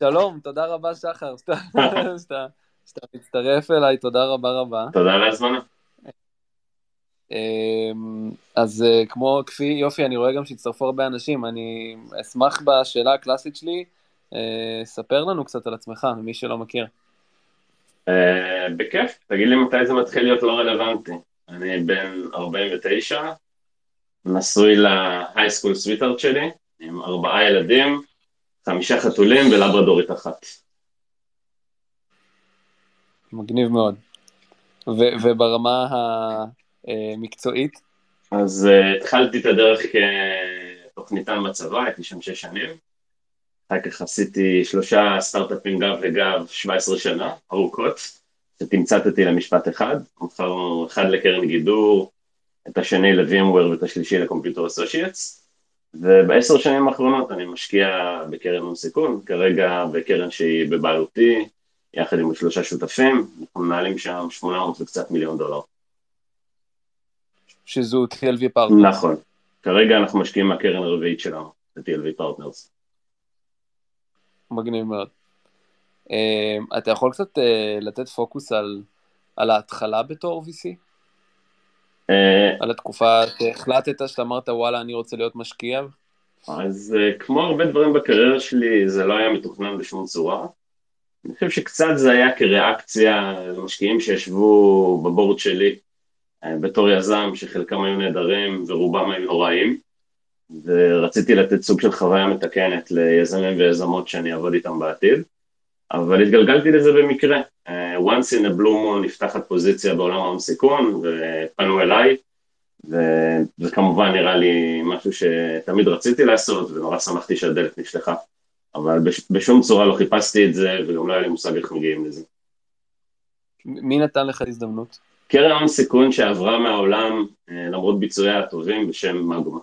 שלום, תודה רבה שחר, שאתה מצטרף אליי, תודה רבה רבה. תודה על ההזמנה. אמ, אז אה, כמו כפי, יופי, אני רואה גם שהצטרפו הרבה אנשים, אני אשמח בשאלה הקלאסית שלי, אה, ספר לנו קצת על עצמך, מי שלא מכיר. אה, בכיף, תגיד לי מתי זה מתחיל להיות לא רלוונטי. אני בן 49, נשוי להייסקול סוויטארט שלי, עם ארבעה ילדים, חמישה חתולים ולברדורית אחת. מגניב מאוד. ו- וברמה המקצועית? אז uh, התחלתי את הדרך כתוכניתן בצבא, הייתי שם שש שנים. אחר כך עשיתי שלושה סטארט-אפים גב לגב 17 שנה, ארוכות, שתמצתתי למשפט אחד. מכרנו אחד לקרן גידור, את השני ל-VMware ואת השלישי ל Computer Associates. ובעשר שנים האחרונות אני משקיע בקרן הון סיכון, כרגע בקרן שהיא בבעלותי, יחד עם שלושה שותפים, אנחנו מנהלים שם 800 וקצת מיליון דולר. שזו TLV Partners. נכון, כרגע אנחנו משקיעים מהקרן הרביעית שלנו, ב-TLV Partners. מגניב מאוד. אה, אתה יכול קצת אה, לתת פוקוס על, על ההתחלה בתור VC? אה, על התקופה שהחלטת, שאתה אמרת וואלה אני רוצה להיות משקיע? אז אה, כמו הרבה דברים בקריירה שלי זה לא היה מתוכנן בשום צורה. אני חושב שקצת זה היה כריאקציה למשקיעים שישבו בבורד שלי אה, בתור יזם שחלקם היו נהדרים ורובם היו נוראים ורציתי לתת סוג של חוויה מתקנת ליזמים ויזמות שאני אעבוד איתם בעתיד אבל התגלגלתי לזה במקרה. Uh, once in a blue moon נפתחת פוזיציה בעולם ההון סיכון ופנו אליי וזה כמובן נראה לי משהו שתמיד רציתי לעשות ונורא שמחתי שהדלת נפתחה אבל בש, בשום צורה לא חיפשתי את זה וגם לא היה לי מושג איך מגיעים לזה. מי נתן לך הזדמנות? קרן הון סיכון שעברה מהעולם אה, למרות ביצועיה הטובים בשם מגמה.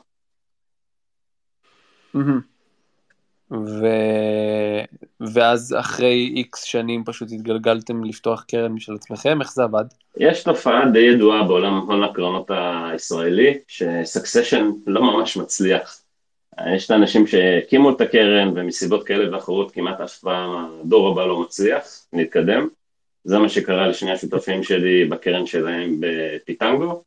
Mm-hmm. ו... ואז אחרי איקס שנים פשוט התגלגלתם לפתוח קרן משל עצמכם, איך זה עבד? יש תופעה די ידועה בעולם הון הקרנות הישראלי, שסקסשן לא ממש מצליח. יש את האנשים שהקימו את הקרן ומסיבות כאלה ואחרות כמעט אף פעם הדור הבא לא מצליח להתקדם. זה מה שקרה לשני השותפים שלי בקרן שלהם בפיטנגו,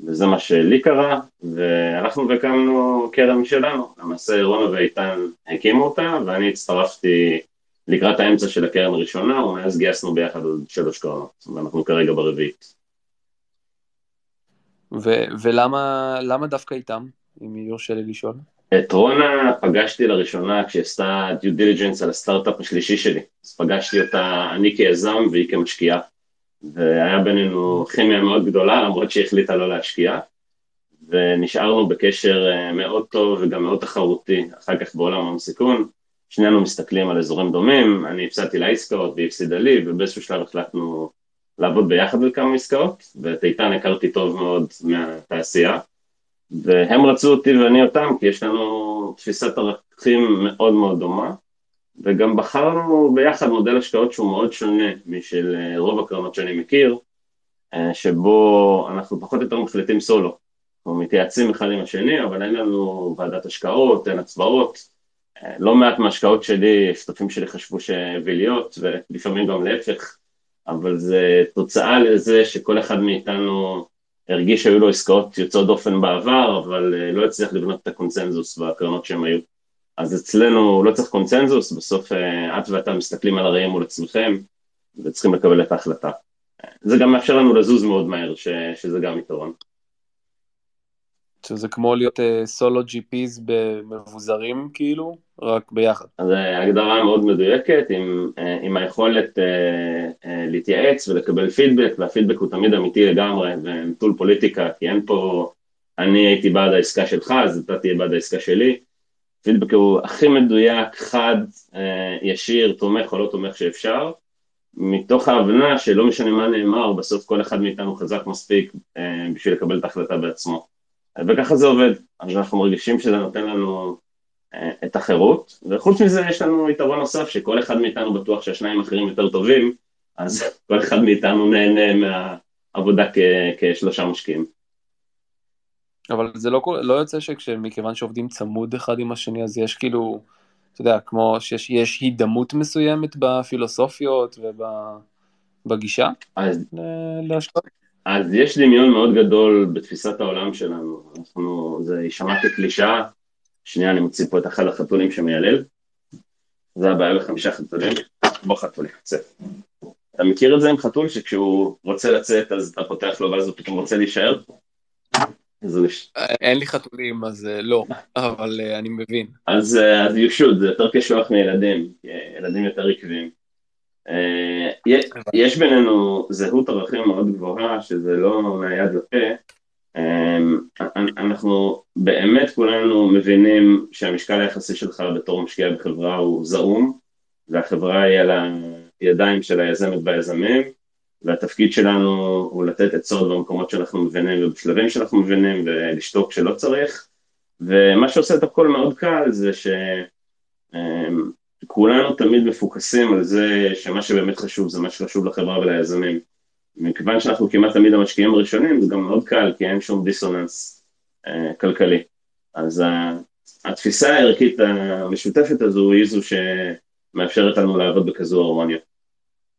וזה מה שלי קרה, והלכנו והקמנו קרן משלנו, למעשה רונה ואיתן הקימו אותה, ואני הצטרפתי לקראת האמצע של הקרן הראשונה, ומאז גייסנו ביחד עוד שלוש קרנות, ואנחנו כרגע ברביעית. ו- ולמה דווקא איתם, אם יורשה לי לשאול? את רונה פגשתי לראשונה כשהיא עשתה due diligence על הסטארט-אפ השלישי שלי, אז פגשתי אותה אני כיזם והיא כמשקיעה. והיה בינינו כימיה מאוד גדולה, למרות שהיא החליטה לא להשקיע, ונשארנו בקשר אה, מאוד טוב וגם מאוד תחרותי אחר כך בעולם ההון סיכון, שנינו מסתכלים על אזורים דומים, אני הפסדתי לה עסקאות והיא הפסידה לי, ובאיזשהו שלב החלטנו לעבוד ביחד בכמה עסקאות, ואת איתן הכרתי טוב מאוד מהתעשייה, והם רצו אותי ואני אותם, כי יש לנו תפיסת ערכים מאוד מאוד דומה, וגם בחרנו ביחד מודל השקעות שהוא מאוד שונה משל אה, רוב הקרנות שאני מכיר, אה, שבו אנחנו פחות או יותר מחליטים סולו. אנחנו מתייעצים אחד עם השני, אבל אין לנו ועדת השקעות, אין הצבעות. אה, לא מעט מההשקעות שלי, שותפים שלי חשבו שהביא להיות, ולפעמים גם להפך, אבל זה תוצאה לזה שכל אחד מאיתנו הרגיש שהיו לו עסקאות יוצאות דופן בעבר, אבל לא הצליח לבנות את הקונצנזוס בקרנות שהם היו. אז אצלנו לא צריך קונצנזוס, בסוף אה, את ואתה מסתכלים על הראי מול עצמכם וצריכים לקבל את ההחלטה. זה גם מאפשר לנו לזוז מאוד מהר, ש, שזה גם יתרון. שזה כמו להיות סולו uh, GPs במבוזרים כאילו, רק ביחד. אז אה, הגדרה מאוד מדויקת, עם, עם היכולת uh, uh, להתייעץ ולקבל פידבק, והפידבק הוא תמיד אמיתי לגמרי, ונטול פוליטיקה, כי אין פה, אני הייתי בעד העסקה שלך, אז אתה תהיה בעד העסקה שלי. פידבק הוא הכי מדויק, חד, אה, ישיר, תומך או לא תומך שאפשר, מתוך ההבנה שלא משנה מה נאמר, בסוף כל אחד מאיתנו חזק מספיק אה, בשביל לקבל את ההחלטה בעצמו. וככה זה עובד, אז אנחנו מרגישים שזה נותן לנו אה, את החירות, וחוץ מזה יש לנו יתרון נוסף שכל אחד מאיתנו בטוח שהשניים האחרים יותר טובים, אז כל אחד מאיתנו נהנה מהעבודה כשלושה משקיעים. אבל זה לא, לא יוצא שמכיוון שעובדים צמוד אחד עם השני, אז יש כאילו, אתה יודע, כמו שיש הידמות מסוימת בפילוסופיות ובגישה אז, להשקעות? אז יש דמיון מאוד גדול בתפיסת העולם שלנו. אנחנו, זה יישמע כקלישאה, שנייה אני מוציא פה את אחד החתולים שמיילל, זה הבעיה בחמישה חתולים, בוא חתולי, צא. אתה מכיר את זה עם חתול שכשהוא רוצה לצאת אז אתה פותח לו ואז הוא פתאום רוצה להישאר? אין לי חתולים אז אה, לא, אבל אה, אני מבין. אז אה, you should, זה יותר קשוח מילדים, ילדים יותר עקביים. יש בינינו זהות ערכים מאוד גבוהה, שזה לא מהיד לפה. אנחנו באמת כולנו מבינים שהמשקל היחסי שלך בתור משקיע בחברה הוא זעום, והחברה היא על הידיים של היזמת והיזמים, והתפקיד שלנו הוא לתת עצות במקומות שאנחנו מבינים ובשלבים שאנחנו מבינים ולשתוק כשלא צריך. ומה שעושה את הכל מאוד קל זה שכולנו תמיד מפוקסים על זה שמה שבאמת חשוב זה מה שחשוב לחברה וליזמים. מכיוון שאנחנו כמעט תמיד המשקיעים הראשונים זה גם מאוד קל כי אין שום דיסוננס אה, כלכלי. אז התפיסה הערכית המשותפת הזו היא זו שמאפשרת לנו לעבוד בכזו הרמוניה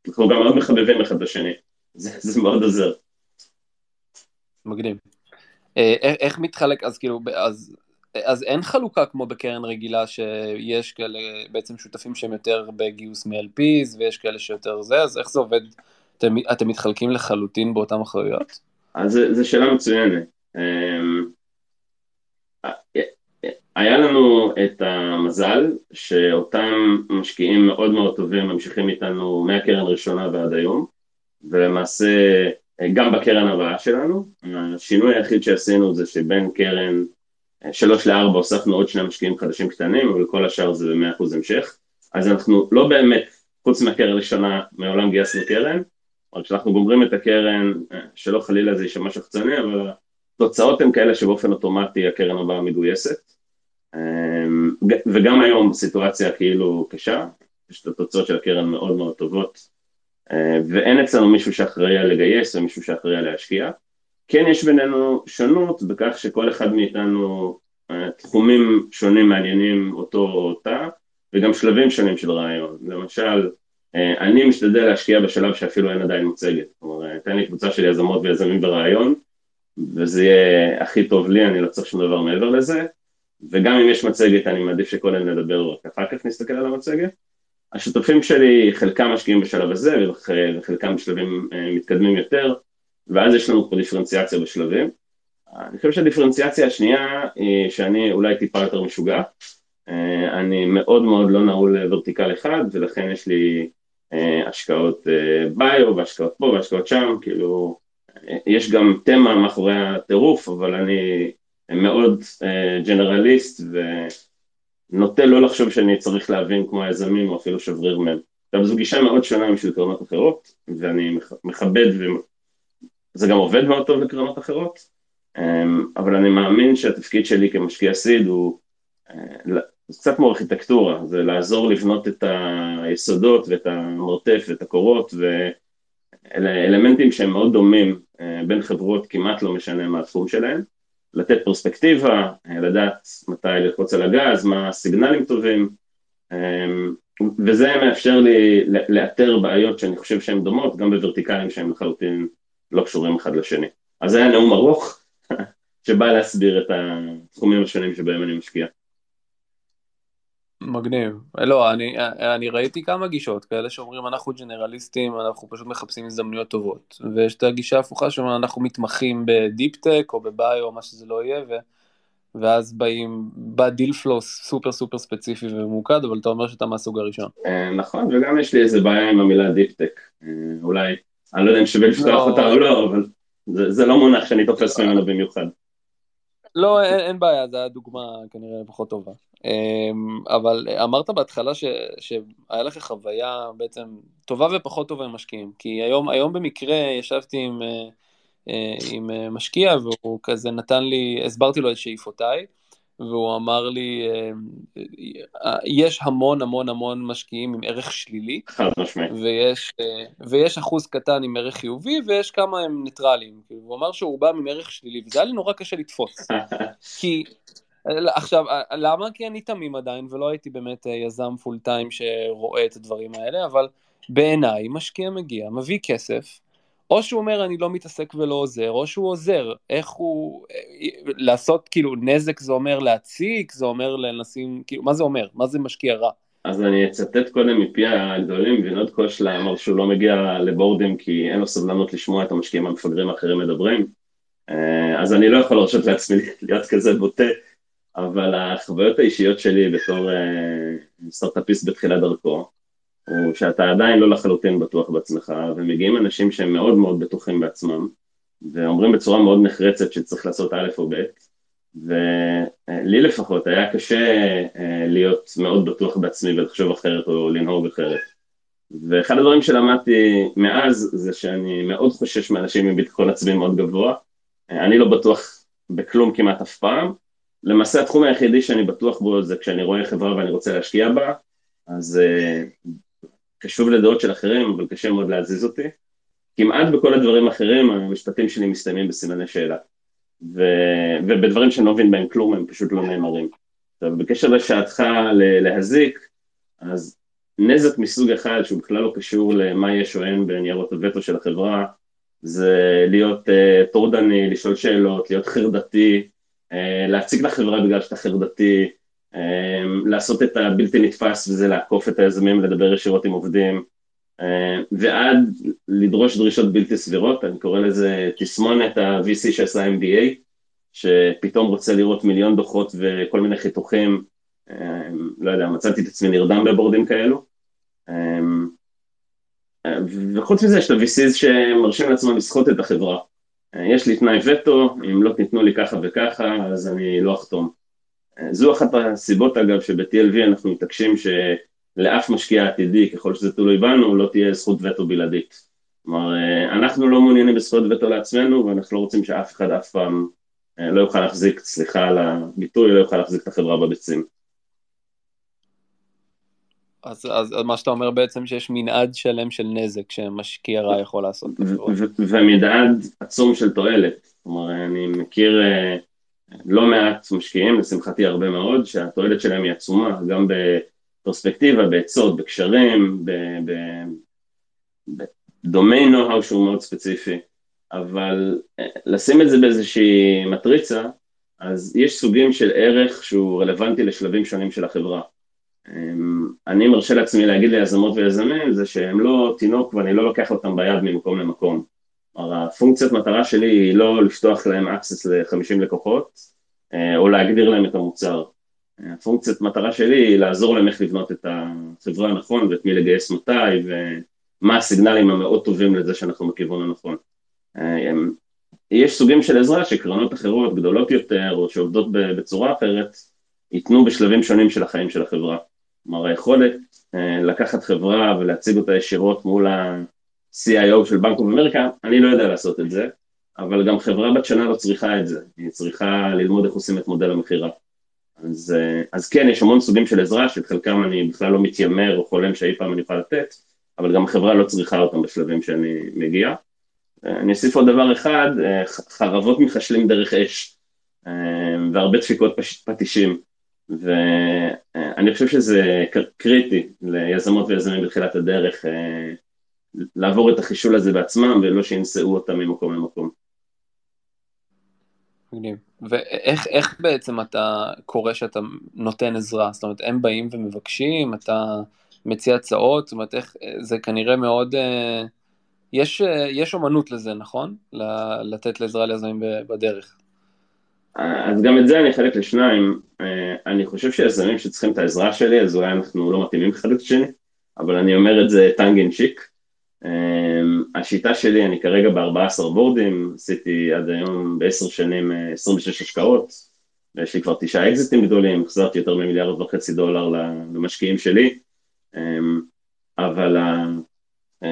אנחנו גם מאוד מחבבים אחד בשני, זה, זה מאוד עוזר. מגניב. אה, איך מתחלק, אז כאילו, אז, אז אין חלוקה כמו בקרן רגילה שיש כאלה בעצם שותפים שהם יותר בגיוס מ-LPs ויש כאלה שיותר זה, אז איך זה עובד? אתם, אתם מתחלקים לחלוטין באותן אחריות? אז זו שאלה מצוינת. אמ, היה לנו את המזל שאותם משקיעים מאוד מאוד טובים ממשיכים איתנו מהקרן הראשונה ועד היום ולמעשה גם בקרן הבאה שלנו השינוי היחיד שעשינו זה שבין קרן שלוש לארבע הוספנו עוד שני משקיעים חדשים קטנים אבל כל השאר זה במאה אחוז המשך. אז אנחנו לא באמת חוץ מהקרן הראשונה מעולם גייסנו קרן. אבל כשאנחנו גומרים את הקרן שלא חלילה זה יישמע שחצני אבל התוצאות הן כאלה שבאופן אוטומטי הקרן הבאה מגויסת אמ, וגם היום סיטואציה כאילו קשה, יש את התוצאות של הקרן מאוד מאוד טובות אה, ואין אצלנו מישהו שאחראי על לגייס או מישהו שאחראי על להשקיע. כן יש בינינו שונות בכך שכל אחד מאיתנו אה, תחומים שונים מעניינים אותו או אותה וגם שלבים שונים של רעיון. למשל, אה, אני משתדל להשקיע בשלב שאפילו אין עדיין מוצגת. כלומר, תן לי קבוצה של יזמות ויזמים ברעיון וזה יהיה הכי טוב לי, אני לא צריך שום דבר מעבר לזה. וגם אם יש מצגת אני מעדיף שקודם נדבר רק אחר כך נסתכל על המצגת. השותפים שלי חלקם משקיעים בשלב הזה וחלקם בשלבים אה, מתקדמים יותר ואז יש לנו פה דיפרנציאציה בשלבים. אני חושב שהדיפרנציאציה השנייה היא שאני אולי טיפה יותר משוגע, אה, אני מאוד מאוד לא נעול ורטיקל אחד ולכן יש לי אה, השקעות ביו והשקעות פה והשקעות שם, כאילו יש גם תמה מאחורי הטירוף אבל אני מאוד ג'נרליסט uh, ונוטה לא לחשוב שאני צריך להבין כמו היזמים או אפילו שבריר מהם. עכשיו זו גישה מאוד שונה משל קרנות אחרות ואני מכבד וזה גם עובד מאוד טוב לקרנות אחרות um, אבל אני מאמין שהתפקיד שלי כמשקיע סיד הוא זה קצת כמו ארכיטקטורה, זה לעזור לבנות את היסודות ואת המרתף ואת הקורות ואלה אלמנטים שהם מאוד דומים uh, בין חברות כמעט לא משנה מה התחום שלהם לתת פרספקטיבה, אה, לדעת מתי ללחוץ על הגז, מה הסיגנלים טובים, אמ, וזה מאפשר לי לאתר בעיות שאני חושב שהן דומות, גם בוורטיקלים שהם לחלוטין לא קשורים אחד לשני. אז זה היה נאום ארוך, שבא להסביר את התחומים השונים שבהם אני משקיע. מגניב. לא, אני, אני ראיתי כמה גישות, כאלה שאומרים אנחנו ג'נרליסטים, אנחנו פשוט מחפשים הזדמנויות טובות. ויש את הגישה ההפוכה שאומרים אנחנו מתמחים ב deep tech או בביו או מה שזה לא יהיה, ו, ואז באים, בא deal flow סופר סופר ספציפי וממוקד, אבל אתה אומר שאתה מהסוג הראשון. אה, נכון, וגם יש לי איזה בעיה עם המילה דיפ טק. אה, אולי, אני לא יודע אם שווה לפתוח לא. אותה או לא, אבל זה, זה לא מונח שאני תופס ממנו במיוחד. לא, אין, אין בעיה, זו הייתה דוגמה כנראה פחות טובה. אמ, אבל אמרת בהתחלה ש, שהיה לך חוויה בעצם טובה ופחות טובה עם משקיעים, כי היום, היום במקרה ישבתי עם, אה, אה, עם אה, משקיע והוא כזה נתן לי, הסברתי לו את שאיפותיי, והוא אמר לי, יש המון המון המון משקיעים עם ערך שלילי, ויש, ויש אחוז קטן עם ערך חיובי, ויש כמה הם ניטרלים. הוא אמר שהוא בא עם ערך שלילי, וזה היה לי נורא קשה לתפוס. כי, עכשיו, למה? כי אני תמים עדיין, ולא הייתי באמת יזם פול טיים שרואה את הדברים האלה, אבל בעיניי משקיע מגיע, מביא כסף, או שהוא אומר אני לא מתעסק ולא עוזר, או שהוא עוזר, איך הוא, לעשות כאילו נזק זה אומר להציק, זה אומר לנשים, כאילו מה זה אומר, מה זה משקיע רע? אז אני אצטט קודם מפי הגדולים, וינוד קושלה אמר שהוא לא מגיע לבורדים כי אין לו סבלנות לשמוע את המשקיעים המפגרים האחרים מדברים, אה, אז אני לא יכול להרשות לעצמי להיות כזה בוטה, אבל החוויות האישיות שלי בתור אה, סטארט-אפיסט בתחילת דרכו, הוא שאתה עדיין לא לחלוטין בטוח בעצמך, ומגיעים אנשים שהם מאוד מאוד בטוחים בעצמם, ואומרים בצורה מאוד נחרצת שצריך לעשות א' או ב', ולי לפחות היה קשה אה, להיות מאוד בטוח בעצמי ולחשוב אחרת או לנהוג אחרת. ואחד הדברים שלמדתי מאז זה שאני מאוד חושש מאנשים עם ביטחון עצמי מאוד גבוה. אני לא בטוח בכלום כמעט אף פעם. למעשה התחום היחידי שאני בטוח בו זה כשאני רואה חברה ואני רוצה להשקיע בה, אז אה, קשוב לדעות של אחרים, אבל קשה מאוד להזיז אותי. כמעט בכל הדברים האחרים, המשפטים שלי מסתיימים בסימני שאלה. ו... ובדברים שאני לא מבין בהם כלום, הם פשוט לא נאמרים. עכשיו, בקשר לשעתך להזיק, אז נזק מסוג אחד, שהוא בכלל לא קשור למה יש או אין בניירות הווטו של החברה, זה להיות uh, טורדני, לשאול שאלות, להיות חרדתי, uh, להציג לחברה בגלל שאתה חרדתי, לעשות את הבלתי נתפס וזה לעקוף את היזמים, לדבר ישירות עם עובדים, אמ, ועד לדרוש דרישות בלתי סבירות, אני קורא לזה תסמונת ה-VC שעשה MBA, שפתאום רוצה לראות מיליון דוחות וכל מיני חיתוכים, אמ, לא יודע, מצאתי את עצמי נרדם בבורדים כאלו. וחוץ מזה יש את ה-VCs שמרשים לעצמם לסחוט את החברה. יש לי תנאי וטו, אם לא תיתנו לי ככה וככה, אז אני לא אחתום. זו אחת הסיבות אגב שב-TLV אנחנו מתעקשים שלאף משקיע עתידי, ככל שזה תלוי בנו, לא תהיה זכות וטו בלעדית. כלומר, אנחנו לא מעוניינים בזכויות וטו לעצמנו ואנחנו לא רוצים שאף אחד אף פעם אה, לא יוכל להחזיק, סליחה על הביטוי, לא יוכל להחזיק את החברה בביצים. אז, אז, אז מה שאתה אומר בעצם שיש מנעד שלם של נזק שמשקיע רע יכול לעשות. ומנעד עצום של תועלת. כלומר, אני מכיר uh, לא מעט משקיעים, לשמחתי הרבה מאוד, שהתועלת שלהם היא עצומה, גם בפרספקטיבה, בעצות, בקשרים, בדומיין נו-האו שהוא מאוד ספציפי, אבל אה, לשים את זה באיזושהי מטריצה, אז יש סוגים של ערך שהוא רלוונטי לשלבים שונים של החברה. אמ, אני מרשה לעצמי להגיד ליזמות ויזמים זה שהם לא תינוק ואני לא לוקח אותם ביד ממקום למקום. הפונקציית מטרה שלי היא לא לפתוח להם access ל-50 לקוחות אה, או להגדיר להם את המוצר. הפונקציית מטרה שלי היא לעזור להם איך לבנות את החברה הנכון ואת מי לגייס מתי ומה הסיגנלים המאוד טובים לזה שאנחנו בכיוון הנכון. אה, יש סוגים של עזרה שקרנות אחרות גדולות יותר או שעובדות בצורה אחרת ייתנו בשלבים שונים של החיים של החברה. כלומר היכולת אה, לקחת חברה ולהציג אותה ישירות מול ה... CIO של בנק אוף אמריקה, אני לא יודע לעשות את זה, אבל גם חברה בת שנה לא צריכה את זה, היא צריכה ללמוד איך עושים את מודל המכירה. אז, אה, אז כן, יש המון סוגים של עזרה, שאת חלקם אני בכלל לא מתיימר או חולם שאי פעם אני אוכל לתת, אבל גם החברה לא צריכה אותם בשלבים שאני מגיע. אה, אני אוסיף עוד דבר אחד, אה, חרבות מחשלים דרך אש, והרבה דפיקות פטישים, ואני חושב שזה קריטי ליזמות ויזמים בתחילת הדרך, לעבור את החישול הזה בעצמם, ולא שינסעו אותם ממקום למקום. מגניב. ואיך בעצם אתה קורא שאתה נותן עזרה? זאת אומרת, הם באים ומבקשים, אתה מציע הצעות, זאת אומרת, איך, זה כנראה מאוד, אה, יש, אה, יש אומנות לזה, נכון? לתת לעזרה ליזמים בדרך. אז גם את זה אני אחלק לשניים. אה, אני חושב שיזמים שצריכים את העזרה שלי, אז אולי אנחנו לא מתאימים אחד לשני, אבל אני אומר את זה טנג אין שיק. השיטה שלי, אני כרגע ב-14 בורדים, עשיתי עד היום בעשר שנים 26 השקעות, ויש לי כבר תשעה אקזיטים גדולים, החזרתי יותר ממיליארד וחצי דולר למשקיעים שלי, אבל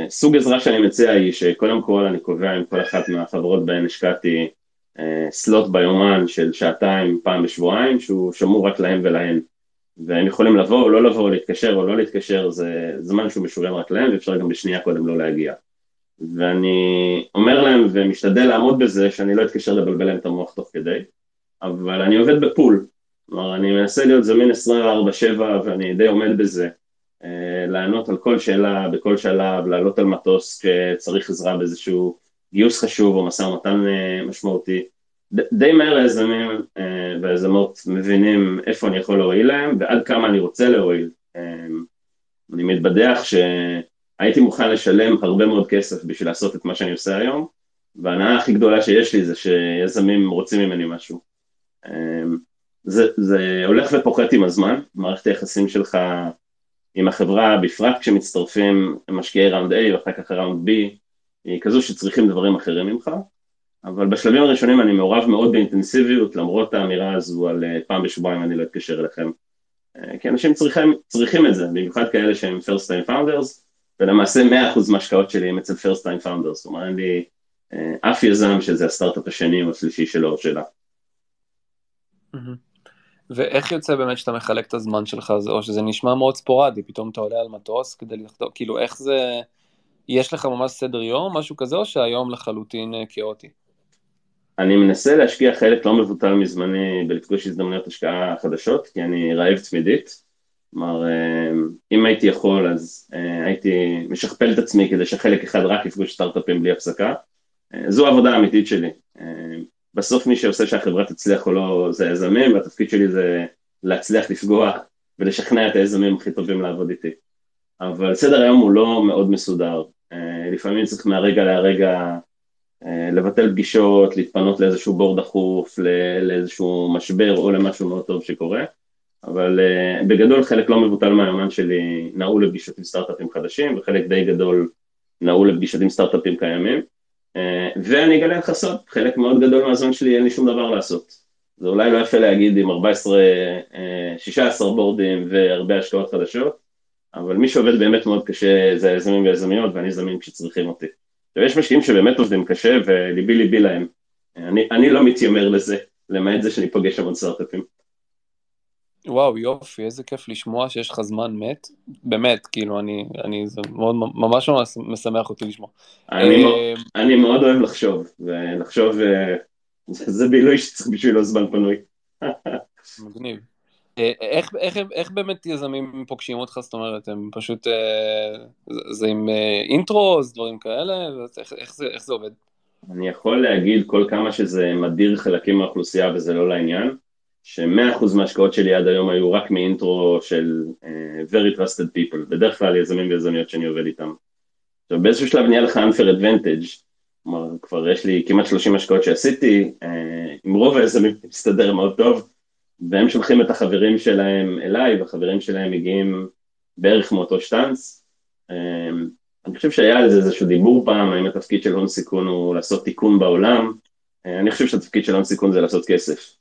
סוג עזרה שאני מציע היא שקודם כל אני קובע עם כל אחת מהחברות בהן השקעתי סלוט ביומן של שעתיים פעם בשבועיים, שהוא שמור רק להם ולהן. והם יכולים לבוא או לא לבוא, להתקשר או לא להתקשר, זה זמן שהוא משורם רק להם, ואפשר גם בשנייה קודם לא להגיע. ואני אומר להם ומשתדל לעמוד בזה, שאני לא אתקשר לבלבל להם את המוח תוך כדי, אבל אני עובד בפול. כלומר, אני מנסה להיות זמין 24/7 ואני די עומד בזה. אה, לענות על כל שאלה בכל שלב, לעלות על מטוס כשצריך עזרה באיזשהו גיוס חשוב או משא ומתן אה, משמעותי. די מהר היזמים אה, והיזמות מבינים איפה אני יכול להועיל להם ועד כמה אני רוצה להועיל. אני מתבדח שהייתי מוכן לשלם הרבה מאוד כסף בשביל לעשות את מה שאני עושה היום, וההנאה הכי גדולה שיש לי זה שיזמים רוצים ממני משהו. זה, זה הולך ופוחת עם הזמן, מערכת היחסים שלך עם החברה, בפרט כשמצטרפים משקיעי ראונד A ואחר כך ראונד B, היא כזו שצריכים דברים אחרים ממך, אבל בשלבים הראשונים אני מעורב מאוד באינטנסיביות, למרות האמירה הזו על אה, פעם בשבועיים אני לא אתקשר אליכם. אה, כי אנשים צריכים, צריכים את זה, במיוחד כאלה שהם first time founders, ולמעשה 100% מההשקעות שלי הם אצל first time founders, אומרת אין לי אה, אף יזם שזה הסטארט-אפ השני או השלישי שלו או שלה. ואיך יוצא באמת שאתה מחלק את הזמן שלך, או שזה נשמע מאוד ספורדי, פתאום אתה עולה על מטוס כדי לכתוב, כאילו איך זה, יש לך ממש סדר יום, משהו כזה, או שהיום לחלוטין כאוטי? אני מנסה להשקיע חלק לא מבוטל מזמני בלפגוש הזדמנויות השקעה חדשות, כי אני רעב תמידית. כלומר, אה, אם הייתי יכול, אז אה, הייתי משכפל את עצמי כדי שחלק אחד רק יפגוש סטארט-אפים בלי הפסקה. זו העבודה האמיתית שלי. בסוף מי שעושה שהחברה תצליח או לא זה היזמים, והתפקיד שלי זה להצליח לפגוע ולשכנע את היזמים הכי טובים לעבוד איתי. אבל סדר היום הוא לא מאוד מסודר. אה, לפעמים צריך מהרגע להרגע אה, לבטל פגישות, להתפנות לאיזשהו בור דחוף, לאיזשהו משבר או למשהו מאוד טוב שקורה, אבל אה, בגדול חלק לא מבוטל מהיומן שלי נעול לפגישות עם סטארט-אפים חדשים, וחלק די גדול נעול לפגישות עם סטארט-אפים קיימים. ואני אגלה לך סוד, חלק מאוד גדול מהזמן שלי אין לי שום דבר לעשות. זה אולי לא יפה להגיד עם 14, 16 בורדים והרבה השקעות חדשות, אבל מי שעובד באמת מאוד קשה זה היזמים ויזמיות, ואני זמין כשצריכים אותי. ויש משקיעים שבאמת עובדים קשה, וליבי ליבי להם. אני, אני לא מתיימר לזה, למעט זה שאני פוגש המון סטארט-אפים. וואו, יופי, איזה כיף לשמוע שיש לך זמן מת. באמת, כאילו, אני, אני, זה מאוד, ממש ממש משמח אותי לשמוע. אני, אה, אני מאוד אוהב לחשוב, ולחשוב, אה, זה בילוי שצריך בשבילו זמן פנוי. מגניב. אה, איך, איך, איך באמת יזמים פוגשים אותך? זאת אומרת, הם פשוט, זה עם אינטרוס, דברים כאלה? איך, איך, זה, איך זה עובד? אני יכול להגיד כל כמה שזה מדיר חלקים מהאוכלוסייה וזה לא לעניין. שמאה אחוז מההשקעות שלי עד היום היו רק מאינטרו של uh, very trusted people, בדרך כלל יזמים ויזמיות שאני עובד איתם. עכשיו באיזשהו שלב נהיה לך unfair advantage, כלומר כבר יש לי כמעט 30 השקעות שעשיתי, uh, עם רוב היזמים מסתדר מאוד טוב, והם שולחים את החברים שלהם אליי, והחברים שלהם מגיעים בערך מאותו שטאנץ. אה, אני חושב שהיה על זה איזשהו דיבור פעם, האם התפקיד של הון סיכון הוא לעשות תיקון בעולם, אה, אני חושב שהתפקיד של הון סיכון זה לעשות כסף.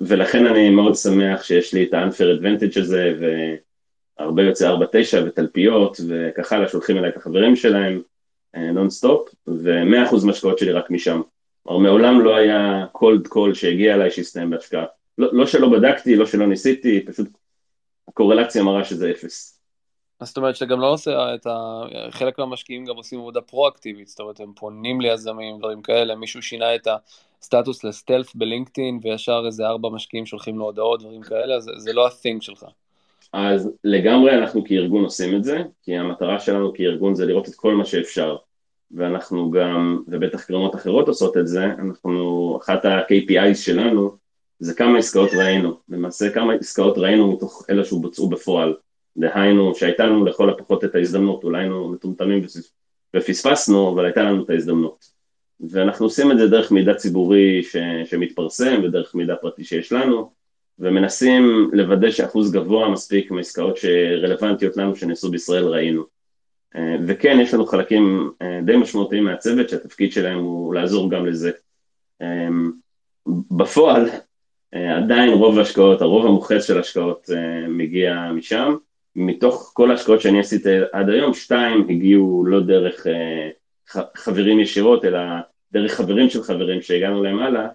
ולכן אני מאוד שמח שיש לי את ה-unfair advantage הזה, והרבה יוצאי 4-9 ותלפיות וכך הלאה, שולחים אליי את החברים שלהם נונסטופ, ו-100% מהשקעות שלי רק משם. כלומר, מעולם לא היה cold call שהגיע אליי שהסתיים בהשקעה. לא, לא שלא בדקתי, לא שלא ניסיתי, פשוט הקורלציה מראה שזה אפס. זאת אומרת שאתה גם לא עושה את ה... חלק מהמשקיעים גם עושים עבודה פרואקטיבית, זאת אומרת הם פונים ליזמים, דברים כאלה, מישהו שינה את הסטטוס לסטלף בלינקדאין וישר איזה ארבע משקיעים שולחים לו הודעות, דברים כאלה, זה, זה לא ה-thing שלך. אז לגמרי אנחנו כארגון עושים את זה, כי המטרה שלנו כארגון זה לראות את כל מה שאפשר, ואנחנו גם, ובטח קרנות אחרות עושות את זה, אנחנו, אחת ה-KPIs שלנו זה כמה עסקאות ראינו, למעשה כמה עסקאות ראינו מתוך אלה שבוצעו בפועל. דהיינו שהייתה לנו לכל הפחות את ההזדמנות, אולי היינו מטומטמים ופספסנו, אבל הייתה לנו את ההזדמנות. ואנחנו עושים את זה דרך מידע ציבורי ש, שמתפרסם ודרך מידע פרטי שיש לנו, ומנסים לוודא שאחוז גבוה מספיק מעסקאות שרלוונטיות לנו שנעשו בישראל ראינו. וכן, יש לנו חלקים די משמעותיים מהצוות שהתפקיד שלהם הוא לעזור גם לזה. בפועל, עדיין רוב ההשקעות, הרוב המוחץ של ההשקעות מגיע משם. מתוך כל ההשקעות שאני עשיתי עד היום, שתיים הגיעו לא דרך חברים ישירות, אלא דרך חברים של חברים שהגענו להם הלאה,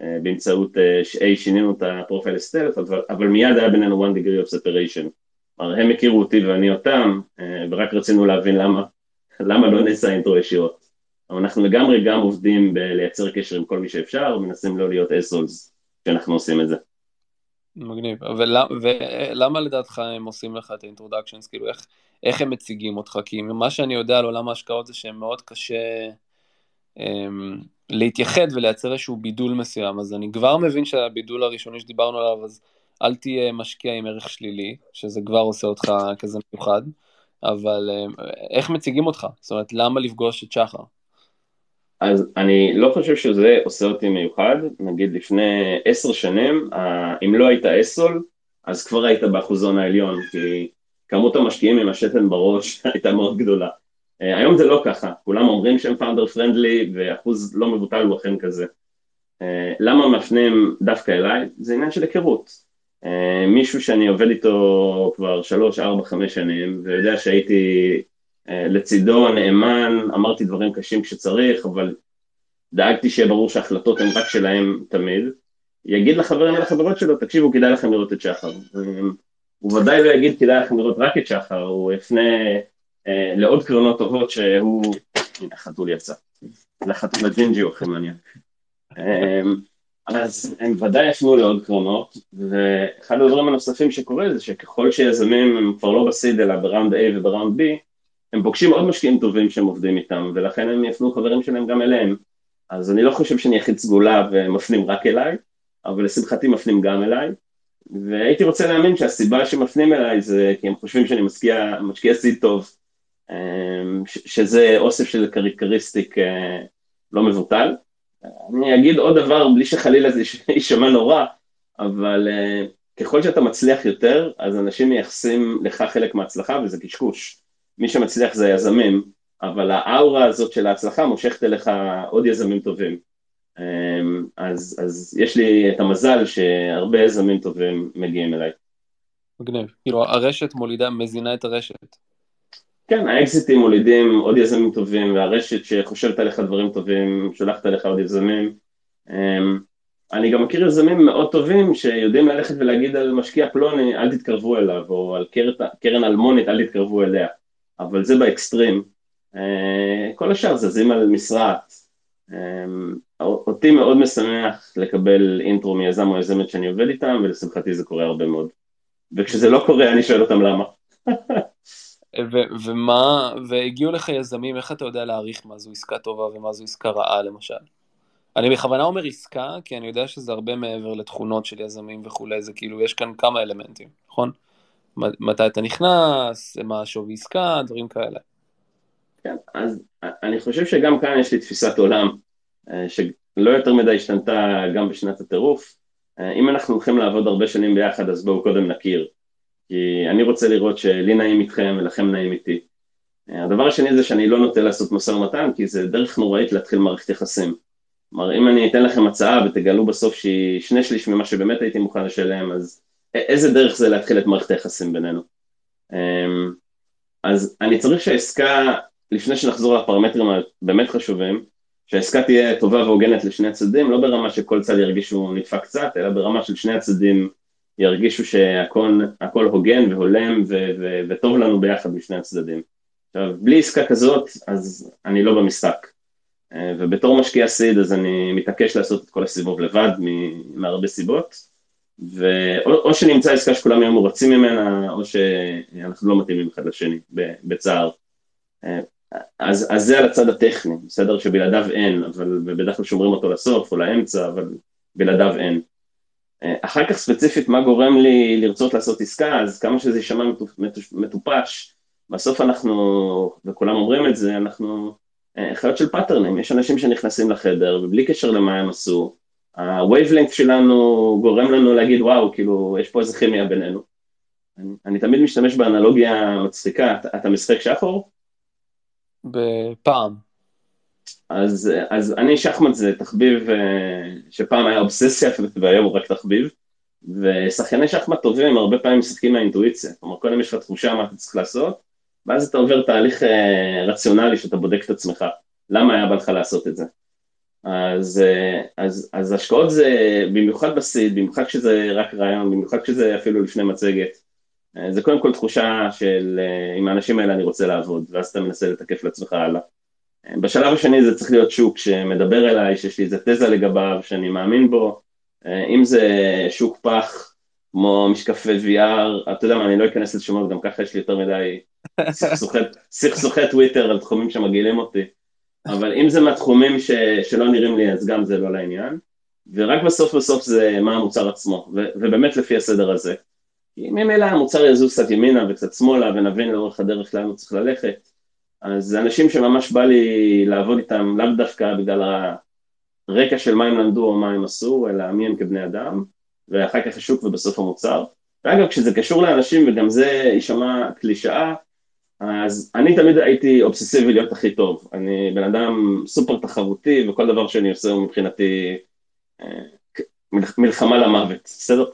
אה, באמצעות אה, A שינינו את הפרופיל סטלף, אבל, אבל מיד היה בינינו one degree of separation. כלומר, הם הכירו אותי ואני אותם, אה, ורק רצינו להבין למה, למה לא נעשה אינטרו ישירות. אבל אנחנו לגמרי גם עובדים בלייצר קשר עם כל מי שאפשר, ומנסים לא להיות אסולס כשאנחנו עושים את זה. מגניב, ולמה לדעתך הם עושים לך את האינטרודקשנס, כאילו איך, איך הם מציגים אותך, כי מה שאני יודע על עולם ההשקעות זה שהם מאוד קשה אמ, להתייחד ולייצר איזשהו בידול מסוים, אז אני כבר מבין שהבידול הראשוני שדיברנו עליו, אז אל תהיה משקיע עם ערך שלילי, שזה כבר עושה אותך כזה מיוחד, אבל אמ, איך מציגים אותך? זאת אומרת, למה לפגוש את שחר? אז אני לא חושב שזה עושה אותי מיוחד, נגיד לפני עשר שנים, אם לא היית אסול, אז כבר היית באחוזון העליון, כי כמות המשקיעים עם השתן בראש הייתה מאוד גדולה. אה, היום זה לא ככה, כולם אומרים שהם פאונדר פרנדלי ואחוז לא מבוטל הוא אכן כזה. אה, למה מפנים דווקא אליי? זה עניין של היכרות. אה, מישהו שאני עובד איתו כבר שלוש, ארבע, חמש שנים ויודע שהייתי לצידו נאמן, אמרתי דברים קשים כשצריך, אבל דאגתי שיהיה ברור שההחלטות הן רק שלהם תמיד, יגיד לחברים ולחברות שלו, תקשיבו, כדאי לכם לראות את שחר. הוא ודאי לא יגיד כדאי לכם לראות רק את שחר, הוא יפנה אה, לעוד קרנות טובות שהוא, הנה החתול יצא, לחתול הג'ינג'י הוא הכי מעניין. אה, אז הם ודאי יפנו לעוד קרנות, ואחד הדברים הנוספים שקורה זה שככל שיזמים הם כבר לא ב seed אלא ב round A וב round B, הם פוגשים עוד משקיעים טובים שהם עובדים איתם, ולכן הם יפנו חברים שלהם גם אליהם. אז אני לא חושב שאני יחיד סגולה ומפנים רק אליי, אבל לשמחתי מפנים גם אליי, והייתי רוצה להאמין שהסיבה שמפנים אליי זה כי הם חושבים שאני משקיע, משקיע seed טוב, אמ, שזה אוסף של characteristics אה, לא מבוטל. אני אגיד עוד דבר, בלי שחלילה זה יישמע נורא, אבל אה, ככל שאתה מצליח יותר, אז אנשים מייחסים לך חלק מההצלחה וזה קשקוש. מי שמצליח זה היזמים, אבל האאורה הזאת של ההצלחה מושכת אליך עוד יזמים טובים. אמ, אז, אז יש לי את המזל שהרבה יזמים טובים מגיעים אליי. מגניב, כאילו הרשת מולידה, מזינה את הרשת. כן, האקזיטים מולידים עוד יזמים טובים, והרשת שחושבת עליך דברים טובים, שולחת עליך עוד יזמים. אמ, אני גם מכיר יזמים מאוד טובים שיודעים ללכת ולהגיד על משקיע פלוני, אל תתקרבו אליו, או על קרן, קרן אלמונית, אל תתקרבו אליה. אבל זה באקסטרים. אה, כל השאר זזים על משרעת. אמ, אותי מאוד משמח לקבל אינטרו מיזם או יזמת שאני עובד איתם, ולשמחתי זה קורה הרבה מאוד. וכשזה לא קורה, אני שואל אותם למה. ו- ומה, והגיעו לך יזמים, איך אתה יודע להעריך מה זו עסקה טובה ומה זו עסקה רעה למשל? אני בכוונה אומר עסקה, כי אני יודע שזה הרבה מעבר לתכונות של יזמים וכולי, זה כאילו, יש כאן כמה אלמנטים, נכון? מתי אתה נכנס, מה השווי עסקה, דברים כאלה. כן, אז אני חושב שגם כאן יש לי תפיסת עולם, אה, שלא יותר מדי השתנתה גם בשנת הטירוף. אה, אם אנחנו הולכים לעבוד הרבה שנים ביחד, אז בואו קודם נכיר. כי אני רוצה לראות שלי נעים איתכם ולכם נעים איתי. הדבר השני זה שאני לא נוטה לעשות משא ומתן, כי זה דרך נוראית להתחיל מערכת יחסים. כלומר, אם אני אתן לכם הצעה ותגלו בסוף שהיא שני שליש ממה שבאמת הייתי מוכן לשלם, אז איזה דרך זה להתחיל את מערכת היחסים בינינו? אמ, אז אני צריך שהעסקה, לפני שנחזור לפרמטרים הבאמת חשובים, שהעסקה תהיה טובה והוגנת לשני הצדדים, לא ברמה שכל צד ירגיש שהוא נדפק קצת, אלא ברמה של שני הצדדים ירגישו שהכל הוגן והולם ו- ו- וטוב לנו ביחד משני הצדדים. עכשיו, בלי עסקה כזאת, אז אני לא במשחק. אה, ובתור משקיע סיד, אז אני מתעקש לעשות את כל הסיבוב לבד, מהרבה סיבות. ואו שנמצא עסקה שכולם יהיו מורצים ממנה, או שאנחנו לא מתאימים אחד לשני, בצ'ר. אה, אז, אז זה על הצד הטכני, בסדר? שבלעדיו אין, אבל בדרך כלל שומרים אותו לסוף או לאמצע, אבל בלעדיו אין. אחר כך ספציפית מה גורם לי לרצות לעשות עסקה, אז כמה שזה יישמע מטופש, בסוף אנחנו, וכולם אומרים את זה, אנחנו אה, חיות של patterns ים, יש אנשים שנכנסים לחדר ובלי קשר למה הם עשו, ה-wavelength שלנו גורם לנו להגיד וואו, כאילו יש פה איזה כימיה בינינו. אני, אני תמיד משתמש באנלוגיה מצחיקה, אתה, אתה משחק שחור, בפעם. אז, אז אני שחמט זה תחביב שפעם היה אובססיה והיום הוא רק תחביב. ושחקני שחמט טובים הרבה פעמים משחקים מהאינטואיציה, כלומר קודם יש לך תחושה מה אתה צריך לעשות, ואז אתה עובר תהליך אה, רציונלי שאתה בודק את עצמך, למה היה בא לך לעשות את זה. אז, אה, אז, אז השקעות זה במיוחד בסיד, במיוחד כשזה רק רעיון, במיוחד כשזה אפילו לפני מצגת, אה, זה קודם כל תחושה של עם האנשים האלה אני רוצה לעבוד, ואז אתה מנסה לתקף לעצמך הלאה. בשלב השני זה צריך להיות שוק שמדבר אליי, שיש לי איזה תזה לגביו, שאני מאמין בו, אה, אם זה שוק פח, כמו משקפי VR, אתה יודע מה, אני לא אכנס לשמות, גם ככה יש לי יותר מדי סכסוכי טוויטר על תחומים שמגעילים אותי, אבל אם זה מהתחומים ש, שלא נראים לי, אז גם זה לא לעניין, ורק בסוף בסוף זה מה המוצר עצמו, ו, ובאמת לפי הסדר הזה. כי ממילא המוצר יזוז קצת ימינה וקצת שמאלה, ונבין לאורך הדרך לאן הוא צריך ללכת, אז אנשים שממש בא לי לעבוד איתם, לאו דווקא בגלל רקע של מה הם למדו או מה הם עשו, אלא מי הם כבני אדם, ואחר כך השוק ובסוף המוצר. ואגב, כשזה קשור לאנשים, וגם זה יישמע קלישאה, אז אני תמיד הייתי אובססיבי להיות הכי טוב. אני בן אדם סופר תחרותי, וכל דבר שאני עושה הוא מבחינתי אה, מלחמה למוות, בסדר?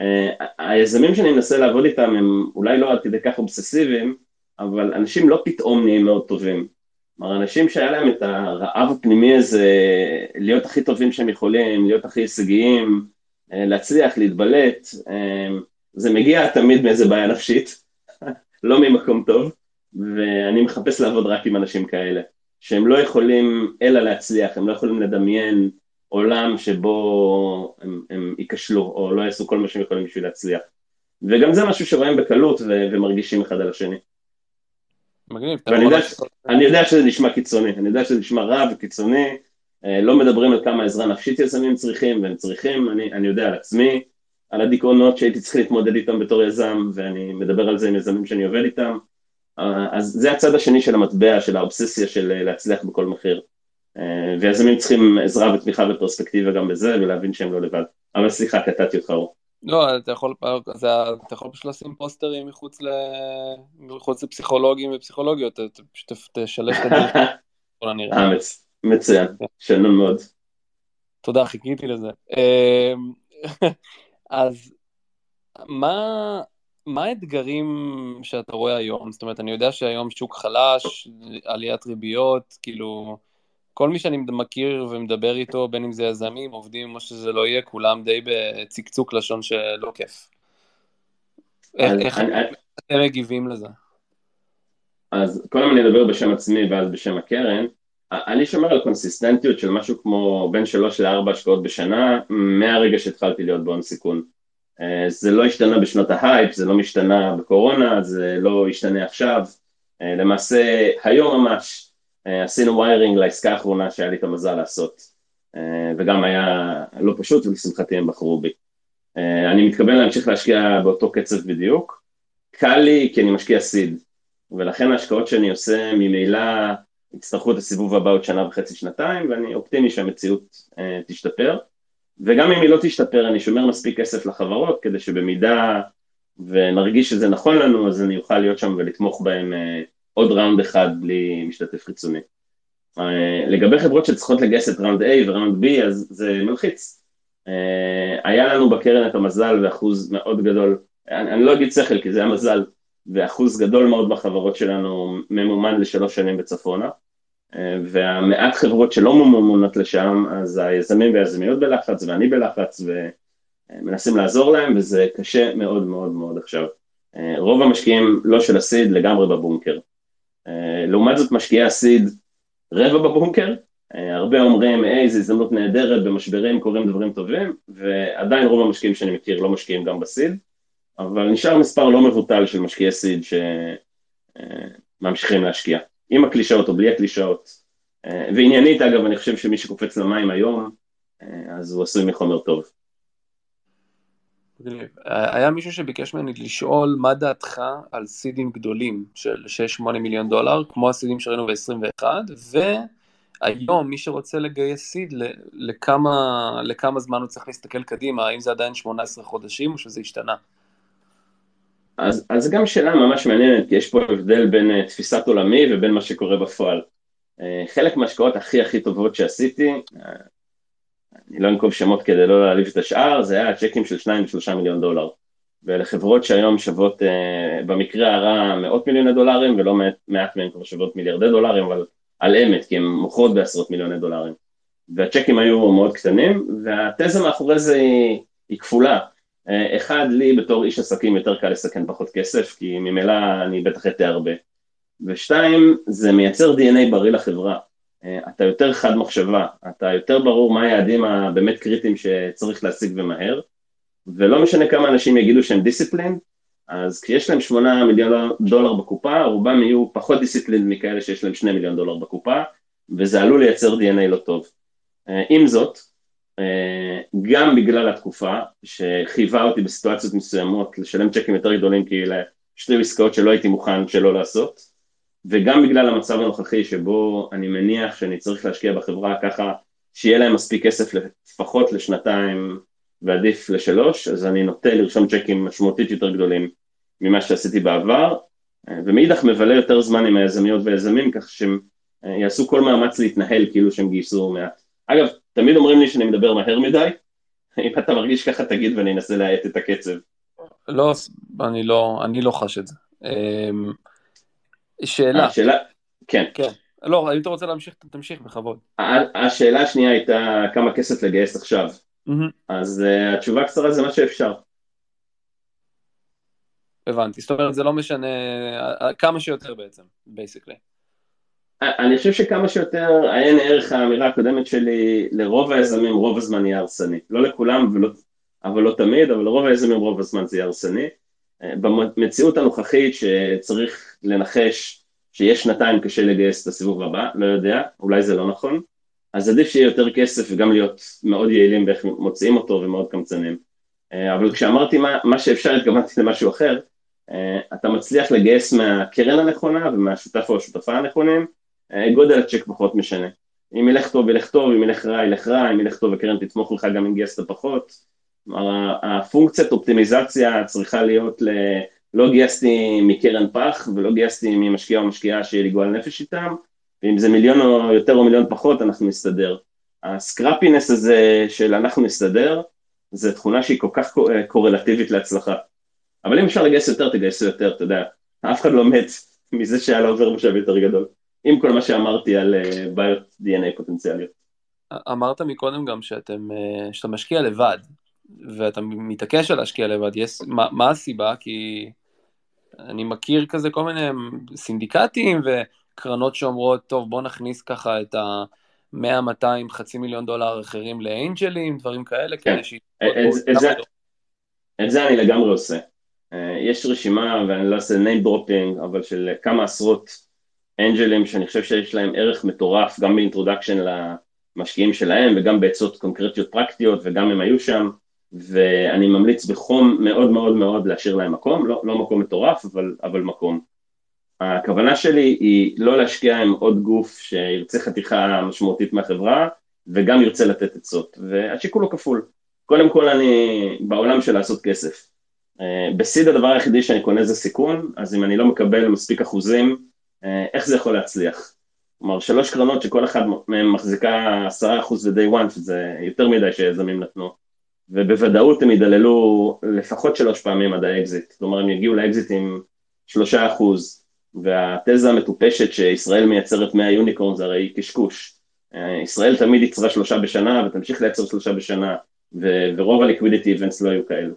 אה, היזמים שאני מנסה לעבוד איתם הם אולי לא עד כדי כך אובססיביים, אבל אנשים לא פתאום נהיים מאוד טובים. כלומר, אנשים שהיה להם את הרעב הפנימי הזה, להיות הכי טובים שהם יכולים, להיות הכי הישגיים, אה, להצליח, להתבלט, זה מגיע תמיד מאיזה בעיה נפשית, לא ממקום טוב, ואני מחפש לעבוד רק עם אנשים כאלה, שהם לא יכולים אלא להצליח, הם לא יכולים לדמיין עולם שבו הם, הם ייכשלו, או לא יעשו כל מה שהם יכולים בשביל להצליח. וגם זה משהו שרואים בקלות ו- ומרגישים אחד על השני. מגניב. ואני יודע, ש... אני יודע שזה נשמע קיצוני, אני יודע שזה נשמע רע וקיצוני, אה, לא מדברים על כמה עזרה נפשית יזמים צריכים, והם צריכים, אני, אני יודע על עצמי, על הדיכאונות שהייתי צריך להתמודד איתם בתור יזם, ואני מדבר על זה עם יזמים שאני עובד איתם, אז זה הצד השני של המטבע, של האובססיה של אה, להצליח בכל מחיר. ויזמים צריכים עזרה ותמיכה ופרספקטיבה גם בזה, ולהבין שהם לא לבד. אבל סליחה, קטעתי אותך אור. לא, אתה יכול, אתה יכול פשוט לשים פוסטרים מחוץ, ל... מחוץ לפסיכולוגים ופסיכולוגיות, אתה פשוט תשלש את הדרך. אה, מצוין, שלום מאוד. תודה, חיכיתי לזה. אז מה, מה האתגרים שאתה רואה היום? זאת אומרת, אני יודע שהיום שוק חלש, עליית ריביות, כאילו... כל מי שאני מכיר ומדבר איתו, בין אם זה יזמים, עובדים, מה שזה לא יהיה, כולם די בצקצוק לשון שלא כיף. איך אתם מגיבים לזה? אז קודם אני אדבר בשם עצמי ואז בשם הקרן. אני שומר על consistency ות של משהו כמו בין שלוש לארבע השקעות בשנה, מהרגע שהתחלתי להיות בהון סיכון. אה, זה לא השתנה בשנות ה-hype, זה לא משתנה בקורונה, זה לא ישתנה עכשיו. אה, למעשה, היום ממש, אה, עשינו wiring לעסקה האחרונה שהיה לי את המזל לעשות, וגם היה לא פשוט ולשמחתי הם בחרו בי. אני מתכוון להמשיך להשקיע באותו קצב בדיוק. קל לי כי אני משקיע סיד, ולכן ההשקעות שאני עושה ממילא יצטרכו את הסיבוב הבא עוד שנה וחצי, שנתיים, ואני אופטימי שהמציאות תשתפר. וגם אם היא לא תשתפר, אני שומר מספיק כסף לחברות, כדי שבמידה ונרגיש שזה נכון לנו, אז אני אוכל להיות שם ולתמוך בהם עוד ראונד אחד בלי משתתף חיצוני. אה, לגבי חברות שצריכות לגייס את ראונד A וראונד B, אז זה מלחיץ. אה, היה לנו בקרן את המזל ואחוז מאוד גדול, אני, אני לא אגיד שכל כי זה היה מזל, ואחוז גדול מאוד בחברות שלנו ממומן לשלוש שנים בצפונה, אה, והמעט חברות שלא ממומנות לשם, אז היזמים והיזמיות בלחץ ואני בלחץ ומנסים לעזור להם, וזה קשה מאוד מאוד מאוד עכשיו. רוב המשקיעים לא של הסיד לגמרי בבונקר. לעומת זאת משקיעי הסיד רבע בבונקר, הרבה אומרים, היי, זו הזדמנות נהדרת, במשברים קורים דברים טובים, ועדיין רוב המשקיעים שאני מכיר לא משקיעים גם בסיד, אבל נשאר מספר לא מבוטל של משקיעי סיד שממשיכים להשקיע, עם הקלישאות או בלי הקלישאות. ועניינית, אגב, אני חושב שמי שקופץ למים היום, אז הוא עשוי מחומר טוב. היה מישהו שביקש ממני לשאול מה דעתך על סידים גדולים של 6-8 מיליון דולר, כמו הסידים שראינו ב-21, והיום מי שרוצה לגייס סיד, לכמה, לכמה זמן הוא צריך להסתכל קדימה, האם זה עדיין 18 חודשים או שזה השתנה? אז, אז גם שאלה ממש מעניינת, כי יש פה הבדל בין uh, תפיסת עולמי ובין מה שקורה בפועל. Uh, חלק מההשקעות הכי הכי טובות שעשיתי, uh, אני לא אנקוב שמות כדי לא להעליב את השאר, זה היה צ'קים של 2 ו-3 מיליון דולר. ואלה חברות שהיום שוות uh, במקרה הרע מאות מיליוני דולרים, ולא מעט, מעט מהן כבר שוות מיליארדי דולרים, אבל על אמת, כי הן מוכרות בעשרות מיליוני דולרים. והצ'קים היו מאוד קטנים, והתזה מאחורי זה היא, היא כפולה. אה, אחד, לי בתור איש עסקים יותר קל לסכן פחות כסף, כי ממילא אני בטח אתן הרבה. ושתיים, זה מייצר DNA בריא לחברה. אה, אתה יותר חד מחשבה, אתה יותר ברור מה היעדים הבאמת קריטיים שצריך להשיג ומהר, ולא משנה כמה אנשים יגידו שהם דיסציפלין, אז כשיש להם שמונה מיליון דולר בקופה, רובם יהיו פחות דיסציפלין מכאלה שיש להם שני מיליון דולר בקופה, וזה עלול לייצר DNA לא טוב. אה, עם זאת, גם בגלל התקופה שחייבה אותי בסיטואציות מסוימות לשלם צ'קים יותר גדולים כי אלה שתי עסקאות שלא הייתי מוכן שלא לעשות וגם בגלל המצב הנוכחי שבו אני מניח שאני צריך להשקיע בחברה ככה שיהיה להם מספיק כסף לפחות לשנתיים ועדיף לשלוש אז אני נוטה לרשום צ'קים משמעותית יותר גדולים ממה שעשיתי בעבר אה, ומאידך מבלה יותר זמן עם היזמיות והיזמים כך שהם יעשו כל מאמץ להתנהל כאילו שהם גייסו מעט. אגב, תמיד אומרים לי שאני מדבר מהר מדי, אם אתה מרגיש ככה תגיד ואני אנסה להאט את הקצב. לא, אני לא, אני לא חש את זה. אמ, שאלה. אה, שאלה, כן. כן. לא, אם אתה רוצה להמשיך, תמשיך בכבוד. השאלה השנייה הייתה כמה כסף לגייס עכשיו. אז uh, התשובה הקצרה זה מה שאפשר. הבנתי, זאת אומרת זה לא משנה, כמה שיותר בעצם, basically. אני חושב שכמה שיותר עיין ערך האמירה הקודמת שלי, לרוב היזמים רוב הזמן יהיה הרסני. לא לכולם, ולא, אבל לא תמיד, אבל לרוב היזמים רוב הזמן זה יהיה הרסני. במציאות הנוכחית שצריך לנחש שיש שנתיים קשה לגייס את הסיבוב הבא, לא יודע, אולי זה לא נכון, אז עדיף שיהיה יותר כסף וגם להיות מאוד יעילים באיך מוציאים אותו ומאוד קמצנים. אבל כשאמרתי מה, מה שאפשר התכוונתי למשהו אחר, אתה מצליח לגייס מהקרן הנכונה ומהשותף או השותפה הנכונים, אה, גודל הצ'ק פחות משנה. אם ילך טוב ילך טוב, אם ילך רע ילך רע, אם ילך טוב הקרן תתמוך לך גם אם גייסת פחות. כלומר, הפונקציית אופטימיזציה צריכה להיות ל... לא גייסתי מקרן פח ולא גייסתי ממשקיע או משקיעה שיהיה לי גועל נפש איתם, ואם זה מיליון או יותר או מיליון פחות אנחנו נסתדר. ה-scrappiness הזה של אנחנו נסתדר, זו תכונה שהיא כל כך קורלטיבית להצלחה. אבל אם אפשר לגייס יותר, תגייסו יותר, אתה יודע, אף אחד לא מת מזה שהיה לו עובר משאב יותר גדול. עם כל מה שאמרתי על אה, בעיות DNA פוטנציאליות. אמרת מקודם גם שאתם, אה, שאתה משקיע לבד, ואתה מתעקש על להשקיע לבד, יש, מה, מה הסיבה? כי אני מכיר כזה כל מיני סינדיקטים וקרנות שאומרות, טוב בוא נכניס ככה את ה... 100, 200, חצי מיליון דולר אחרים לאנג'לים, דברים כאלה, כן. כדי ש... את זה אני לגמרי עושה. אה, יש רשימה, ואני לא אעשה name dropping, אבל של כמה עשרות אנג'לים שאני חושב שיש להם ערך מטורף גם ב-introduction למשקיעים שלהם וגם בעצות קונקרטיות פרקטיות וגם הם היו שם ואני ממליץ בחום מאוד מאוד מאוד להשאיר להם מקום, לא, לא מקום מטורף אבל, אבל מקום. הכוונה שלי היא לא להשקיע עם עוד גוף שירצה חתיכה משמעותית מהחברה וגם ירצה לתת עצות והשיקול הוא כפול. קודם כל אני בעולם של לעשות כסף. אה, ב-seed הדבר היחידי שאני קונה זה סיכון, אז אם אני לא מקבל מספיק אחוזים איך זה יכול להצליח? כלומר, שלוש קרנות שכל אחת מהן מחזיקה עשרה אחוז ב-day one, שזה יותר מדי שיזמים נתנו, ובוודאות הם ידללו לפחות שלוש פעמים עד האקזיט, כלומר הם יגיעו לאקזיט עם שלושה אחוז, והתזה המטופשת שישראל מייצרת 100 יוניקורן זה הרי קשקוש. אה, ישראל תמיד ייצרה שלושה בשנה ותמשיך לייצר שלושה בשנה, ו- ורוב הליקווידיטי איבנטס לא היו כאלו.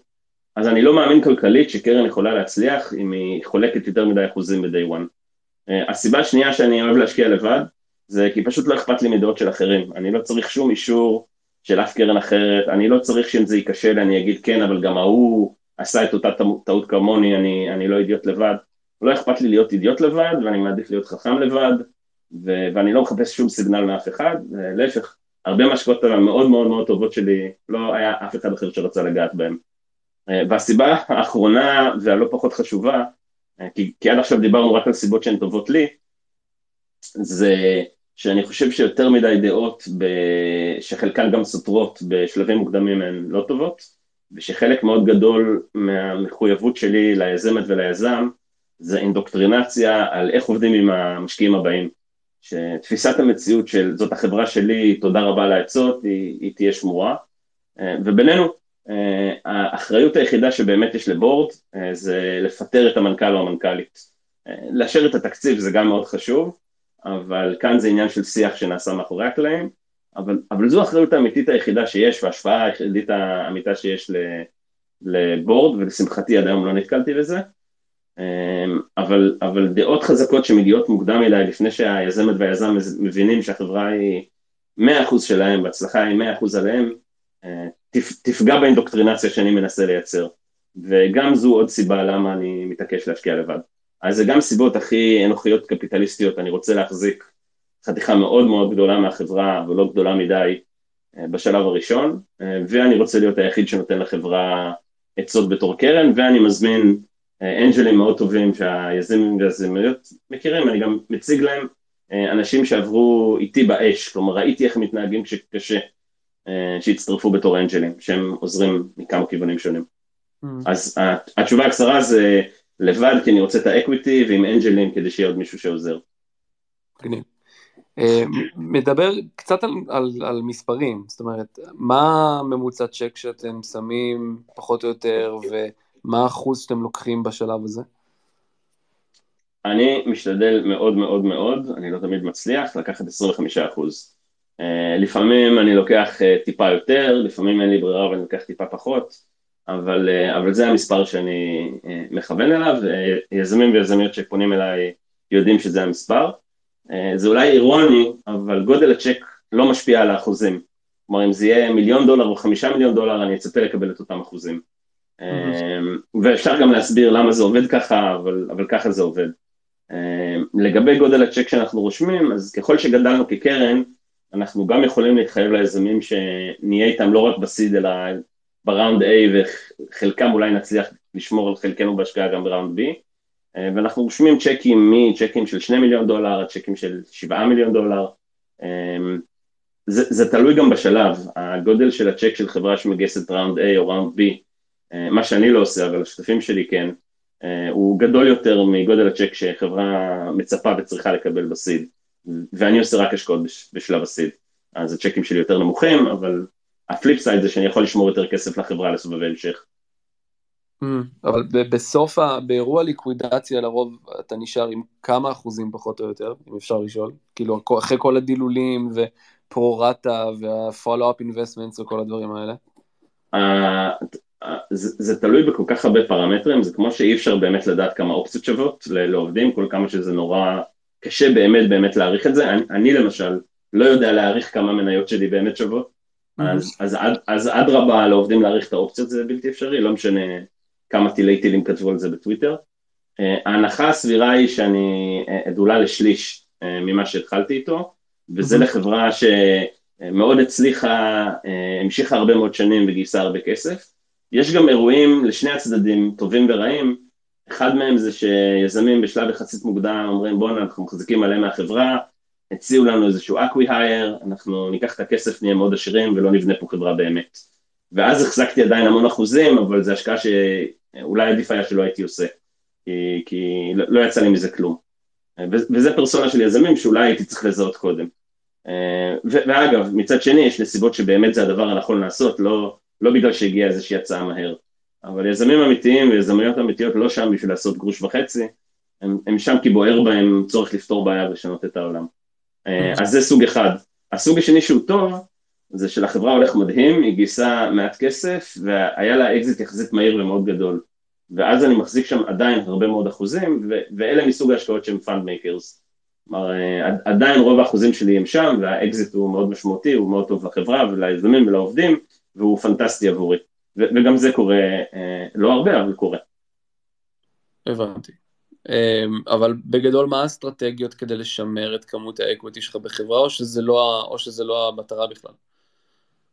אז אני לא מאמין כלכלית שקרן יכולה להצליח אם היא חולקת יותר מדי אחוזים ב-day one. אה, הסיבה השנייה שאני אוהב להשקיע לבד, זה כי פשוט לא אכפת לי מדעות של אחרים. אני לא צריך שום אישור של אף קרן אחרת, אני לא צריך שאם זה ייכשל אני אגיד כן, אבל גם ההוא עשה את אותה טעות כמוני, אני, אני לא אידיוט לבד. לא אכפת לי להיות אידיוט לבד, ואני מעדיף להיות חכם לבד, ו- ואני לא מחפש שום סיגנל מאף אחד, להפך, הרבה מהשקעות המאוד מאוד מאוד טובות שלי, לא היה אף אחד אחר שרצה לגעת בהם. אה, והסיבה האחרונה והלא פחות חשובה, כי, כי עד עכשיו דיברנו רק על סיבות שהן טובות לי, זה שאני חושב שיותר מדי דעות ב... שחלקן גם סותרות בשלבים מוקדמים הן לא טובות, ושחלק מאוד גדול מהמחויבות שלי ליזמת וליזם זה אינדוקטרינציה על איך עובדים עם המשקיעים הבאים. שתפיסת המציאות של זאת החברה שלי, תודה רבה על העצות, היא, היא תהיה שמורה. אה, ובינינו, אה, האחריות היחידה שבאמת יש לבורד אה, זה לפטר את המנכ"ל או המנכ"לית. לאשר את התקציב זה גם מאוד חשוב, אבל כאן זה עניין של שיח שנעשה מאחורי הקלעים, אבל, אבל זו האחריות האמיתית היחידה שיש וההשפעה היחידית האמיתה שיש לבורד, ולשמחתי עד היום לא נתקלתי בזה. אמ, אבל, אבל דעות חזקות שמגיעות מוקדם מדי לפני שהיזמת והיזם מבינים שהחברה היא 100% שלהם והצלחה היא 100% עליהם, אה, תפגע באינדוקטרינציה שאני מנסה לייצר. וגם זו עוד סיבה למה אני מתעקש להשקיע לבד. אז זה גם סיבות הכי אנוכיות קפיטליסטיות, אני רוצה להחזיק חתיכה מאוד מאוד גדולה מהחברה ולא גדולה מדי אה, בשלב הראשון, אה, ואני רוצה להיות היחיד שנותן לחברה עצות בתור קרן, ואני מזמין אנג'לים מאוד טובים שהיזמים והיזמיות מכירים, אני גם מציג להם אה, אנשים שעברו איתי באש, כלומר ראיתי איך מתנהגים כשקשה, אה, שהצטרפו בתור אנג'לים, שהם עוזרים מכמה כיוונים שונים. Mm. אז התשובה הקצרה זה לבד כי אני רוצה את האקוויטי ועם אנג'לים כדי שיהיה עוד מישהו שעוזר. אה, מדבר קצת על, על, על מספרים, זאת אומרת, מה ממוצע צ'ק שאתם שמים פחות או יותר, ו... מה האחוז שאתם לוקחים בשלב הזה? אני משתדל מאוד מאוד מאוד, אני לא תמיד מצליח, לקחת 25 אחוז. Uh, לפעמים אני לוקח uh, טיפה יותר, לפעמים אין לי ברירה ואני לוקח טיפה פחות, אבל, uh, אבל זה המספר שאני מכוון אליו, ויזמים ויזמיות שפונים אליי יודעים שזה המספר. זה אולי אירוני, אבל גודל הצ'ק לא משפיע על האחוזים. כלומר, אם זה יהיה מיליון דולר או חמישה מיליון דולר, אני אצפה לקבל את אותם אחוזים. ואפשר גם להסביר למה זה עובד ככה, אבל, אבל ככה זה עובד. לגבי גודל הצ'ק שאנחנו רושמים, אז ככל שגדלנו כקרן, אנחנו גם יכולים להתחייב ליזמים שנהיה איתם לא רק בסיד אלא בראונד A וחלקם אולי נצליח לשמור על חלקנו בהשקעה גם בראונד B. ואנחנו רושמים צ'קים מצ'קים של 2 מיליון דולר עד צ'קים של 7 מיליון דולר. זה, זה תלוי גם בשלב, הגודל של הצ'ק של חברה שמגייסת ראונד A או ראונד B מה שאני לא עושה, אבל השותפים שלי כן, הוא גדול יותר מגודל הצ'ק שחברה מצפה וצריכה לקבל בסיד, ואני עושה רק השקעות בשלב ה-seed, אז הצ'קים שלי יותר נמוכים, אבל ה-flip side זה שאני יכול לשמור יותר כסף לחברה לסבבי המשך. Mm, אבל בסוף, באירוע ליקווידציה לרוב אתה נשאר עם כמה אחוזים פחות או יותר, אם אפשר לשאול, כאילו אחרי כל הדילולים ו-pro-rata וה-follow-up investments וכל הדברים האלה. אה, זה, זה תלוי בכל כך הרבה פרמטרים, זה כמו שאי אפשר באמת לדעת כמה אופציות שוות לעובדים, כל כמה שזה נורא קשה באמת באמת להעריך את זה. אני, אני למשל לא יודע להעריך כמה מניות שלי באמת שוות. אז, אז, אז, אז אדרבה לעובדים להעריך את האופציות זה בלתי אפשרי, לא משנה כמה טילי טילים כתבו על זה בטוויטר. Uh, ההנחה הסבירה היא שאני עדולה לשליש uh, ממה שהתחלתי איתו, וזה. לחברה שמאוד הצליחה, המשיכה הרבה מאוד שנים וגייסה הרבה כסף. יש גם אירועים לשני הצדדים, טובים ורעים, אחד מהם זה שיזמים בשלב יחסית מוקדם אומרים בואנה אנחנו מחזיקים מלא מהחברה, הציעו לנו איזשהו אקווי הייר, אנחנו ניקח את הכסף, נהיה מאוד עשירים ולא נבנה פה חברה באמת. ואז החזקתי עדיין המון אחוזים, אבל זו השקעה שאולי עדיף היה שלא הייתי עושה, כי, כי לא, לא יצא לי מזה כלום. וזה פרסונה של יזמים שאולי הייתי צריך לזהות קודם. ואגב, מצד שני יש נסיבות שבאמת זה הדבר הנכון לעשות, לא, לא בגלל שהגיעה איזושהי הצעה מהר. אבל יזמים אמיתיים ויזמיות אמיתיות לא שם בשביל לעשות גרוש וחצי, הם, הם שם כי בוער בהם צורך לפתור בעיה ולשנות את העולם. אה, אז זה סוג אחד. הסוג השני שהוא טוב, זה שלחברה הולך מדהים, היא גייסה מעט כסף והיה לה אקזיט יחסית מהיר ומאוד גדול. ואז אני מחזיק שם עדיין הרבה מאוד אחוזים, ו- ואלה מסוג ההשקעות שהם fund makers. כלומר, אה, עדיין רוב האחוזים שלי הם שם, והאקזיט הוא מאוד משמעותי, הוא מאוד טוב לחברה וליזמים ולעובדים, והוא פנטסטי עבורי. וגם זה קורה, אה, לא הרבה, אבל קורה. הבנתי. אמ, אבל בגדול מה האסטרטגיות כדי לשמר את כמות ה-equity שלך בחברה, או שזה לא, או שזה לא המטרה בכלל?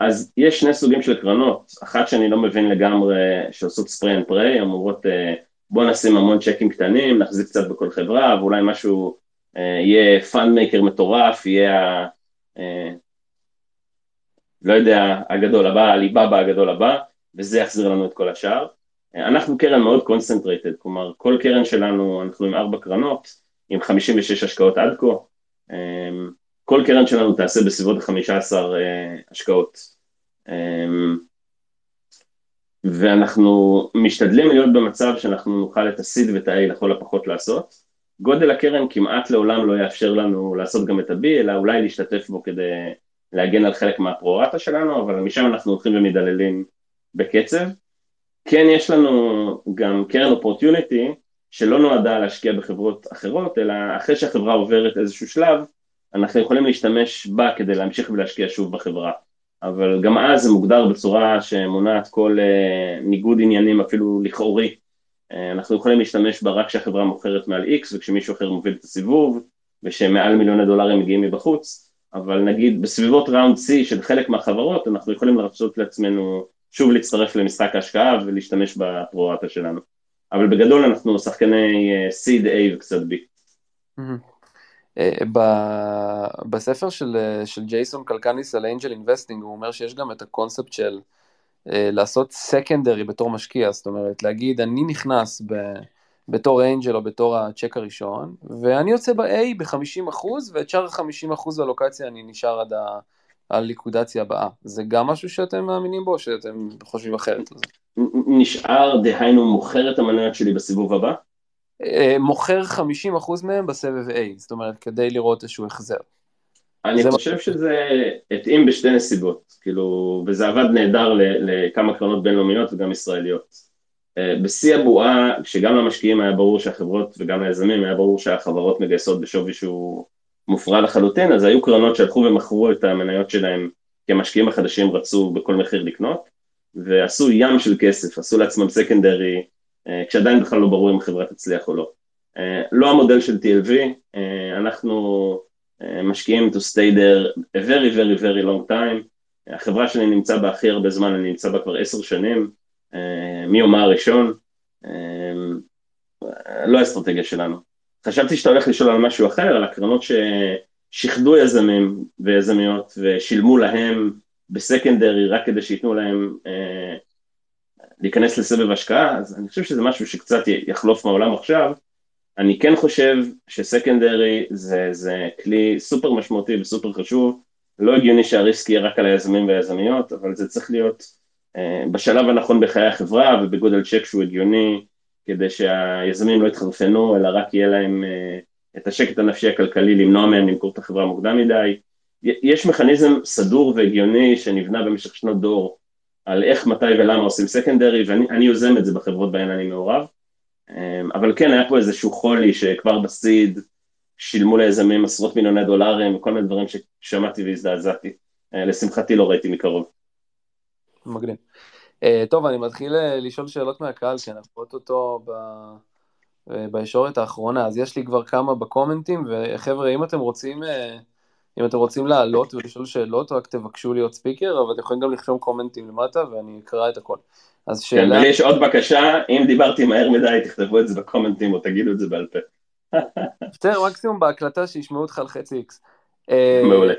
אז יש שני סוגים של קרנות, אחת שאני לא מבין לגמרי, שעושות spray and pray, אמורות אה, בוא נשים המון צ'קים קטנים, נחזיק קצת בכל חברה, ואולי משהו אה, יהיה fund maker מטורף, יהיה לא יודע, הגדול הבא, ה-Alibaba הגדול הבא, וזה יחזיר לנו את כל השאר. אנחנו קרן מאוד concentrated, כלומר כל קרן שלנו, אנחנו עם ארבע קרנות, עם 56 השקעות עד כה, כל קרן שלנו תעשה בסביבות 15 השקעות. ואנחנו משתדלים להיות במצב שאנחנו נוכל את ה-seed ואת ה-A לכל הפחות לעשות. גודל הקרן כמעט לעולם לא יאפשר לנו לעשות גם את ה-B, אלא אולי להשתתף בו כדי להגן על חלק מהפרורטה שלנו, אבל משם אנחנו הולכים ומדללים בקצב. כן יש לנו גם קרן אופורטיוניטי שלא נועדה להשקיע בחברות אחרות, אלא אחרי שהחברה עוברת איזשהו שלב, אנחנו יכולים להשתמש בה כדי להמשיך ולהשקיע שוב בחברה. אבל גם אז זה מוגדר בצורה שמונעת כל uh, ניגוד עניינים אפילו לכאורי. Uh, אנחנו יכולים להשתמש בה רק כשהחברה מוכרת מעל X וכשמישהו אחר מוביל את הסיבוב ושמעל מיליוני דולרים מגיעים מבחוץ, אבל נגיד בסביבות round C של חלק מהחברות אנחנו יכולים לרצות לעצמנו שוב להצטרף למשחק ההשקעה ולהשתמש ב-pro-rata שלנו. אבל בגדול אנחנו שחקני uh, seed A וקצת B. Mm-hmm. בספר של, של ג'ייסון קלקניס על angel investing הוא אומר שיש גם את הקונספט של אה, לעשות secondary בתור משקיע, זאת אומרת להגיד אני נכנס ב, בתור אנג'ל או בתור הצ'ק הראשון ואני יוצא ב-A ב-50% ואת שאר ה-50% הלוקציה אני נשאר עד הליקודציה הבאה. זה גם משהו שאתם מאמינים בו שאתם חושבים אחרת על זה? נשאר, דהיינו מוכר את המניות שלי בסיבוב הבא? אה, מוכר 50% מהם בסבב A, זאת אומרת, כדי לראות איזשהו החזר. אני חושב מה... שזה התאים בשתי נסיבות, כאילו, וזה עבד נהדר לכמה קרנות בינלאומיות וגם ישראליות. אה, בשיא הבועה, כשגם למשקיעים היה ברור שהחברות וגם ליזמים היה ברור שהחברות מגייסות בשווי שהוא מופרע לחלוטין, אז היו קרנות שהלכו ומכרו את המניות שלהם כי המשקיעים החדשים רצו בכל מחיר לקנות, ועשו ים של כסף, עשו לעצמם סקנדרי אה, כשעדיין בכלל לא ברור אם החברה תצליח או לא. אה, לא המודל של TLV, אה, אנחנו משקיעים to stay there a very very very long time, החברה שאני נמצא בה הכי הרבה זמן, אני נמצא בה כבר עשר שנים, מיומה הראשון, לא האסטרטגיה שלנו. חשבתי שאתה הולך לשאול על משהו אחר, על הקרנות ששיחדו יזמים ויזמיות ושילמו להם בסקנדרי רק כדי שייתנו להם להיכנס לסבב השקעה, אז אני חושב שזה משהו שקצת יחלוף מהעולם עכשיו. אני כן חושב שסקנדרי זה, זה כלי סופר משמעותי וסופר חשוב, לא הגיוני שהריסק יהיה רק על היזמים והיזמיות, אבל זה צריך להיות אה, בשלב הנכון בחיי החברה ובגודל צ'ק שהוא הגיוני, כדי שהיזמים לא יתחרפנו, אלא רק יהיה להם אה, את השקט הנפשי הכלכלי למנוע מהם למכור את החברה מוקדם מדי. יש מכניזם סדור והגיוני שנבנה במשך שנות דור על איך, מתי ולמה עושים סקנדרי, ואני יוזם את זה בחברות בהן אני מעורב. אמ, אבל כן, היה פה איזשהו חולי שכבר בסיד שילמו ליזמים עשרות מיליוני דולרים, וכל מיני דברים ששמעתי והזדעזעתי. אה, לשמחתי לא ראיתי מקרוב. מגניב. Uh, טוב, אני מתחיל uh, לשאול שאלות מהקהל, כי אנחנו אותו ב... uh, בישורת האחרונה, אז יש לי כבר כמה בקומנטים, וחבר'ה, אם אתם רוצים... אם אתם רוצים לעלות ולשאול שאלות, רק תבקשו להיות ספיקר, אבל אתם יכולים גם לכתוב קומנטים למטה ואני אקרא את הכל. אז שאלה... כן, ולי יש עוד בקשה, אם דיברתי מהר מדי, תכתבו את זה בקומנטים או תגידו את זה בעל פה. בסדר, מקסימום בהקלטה שישמעו אותך על חצי איקס. אה, מעולה.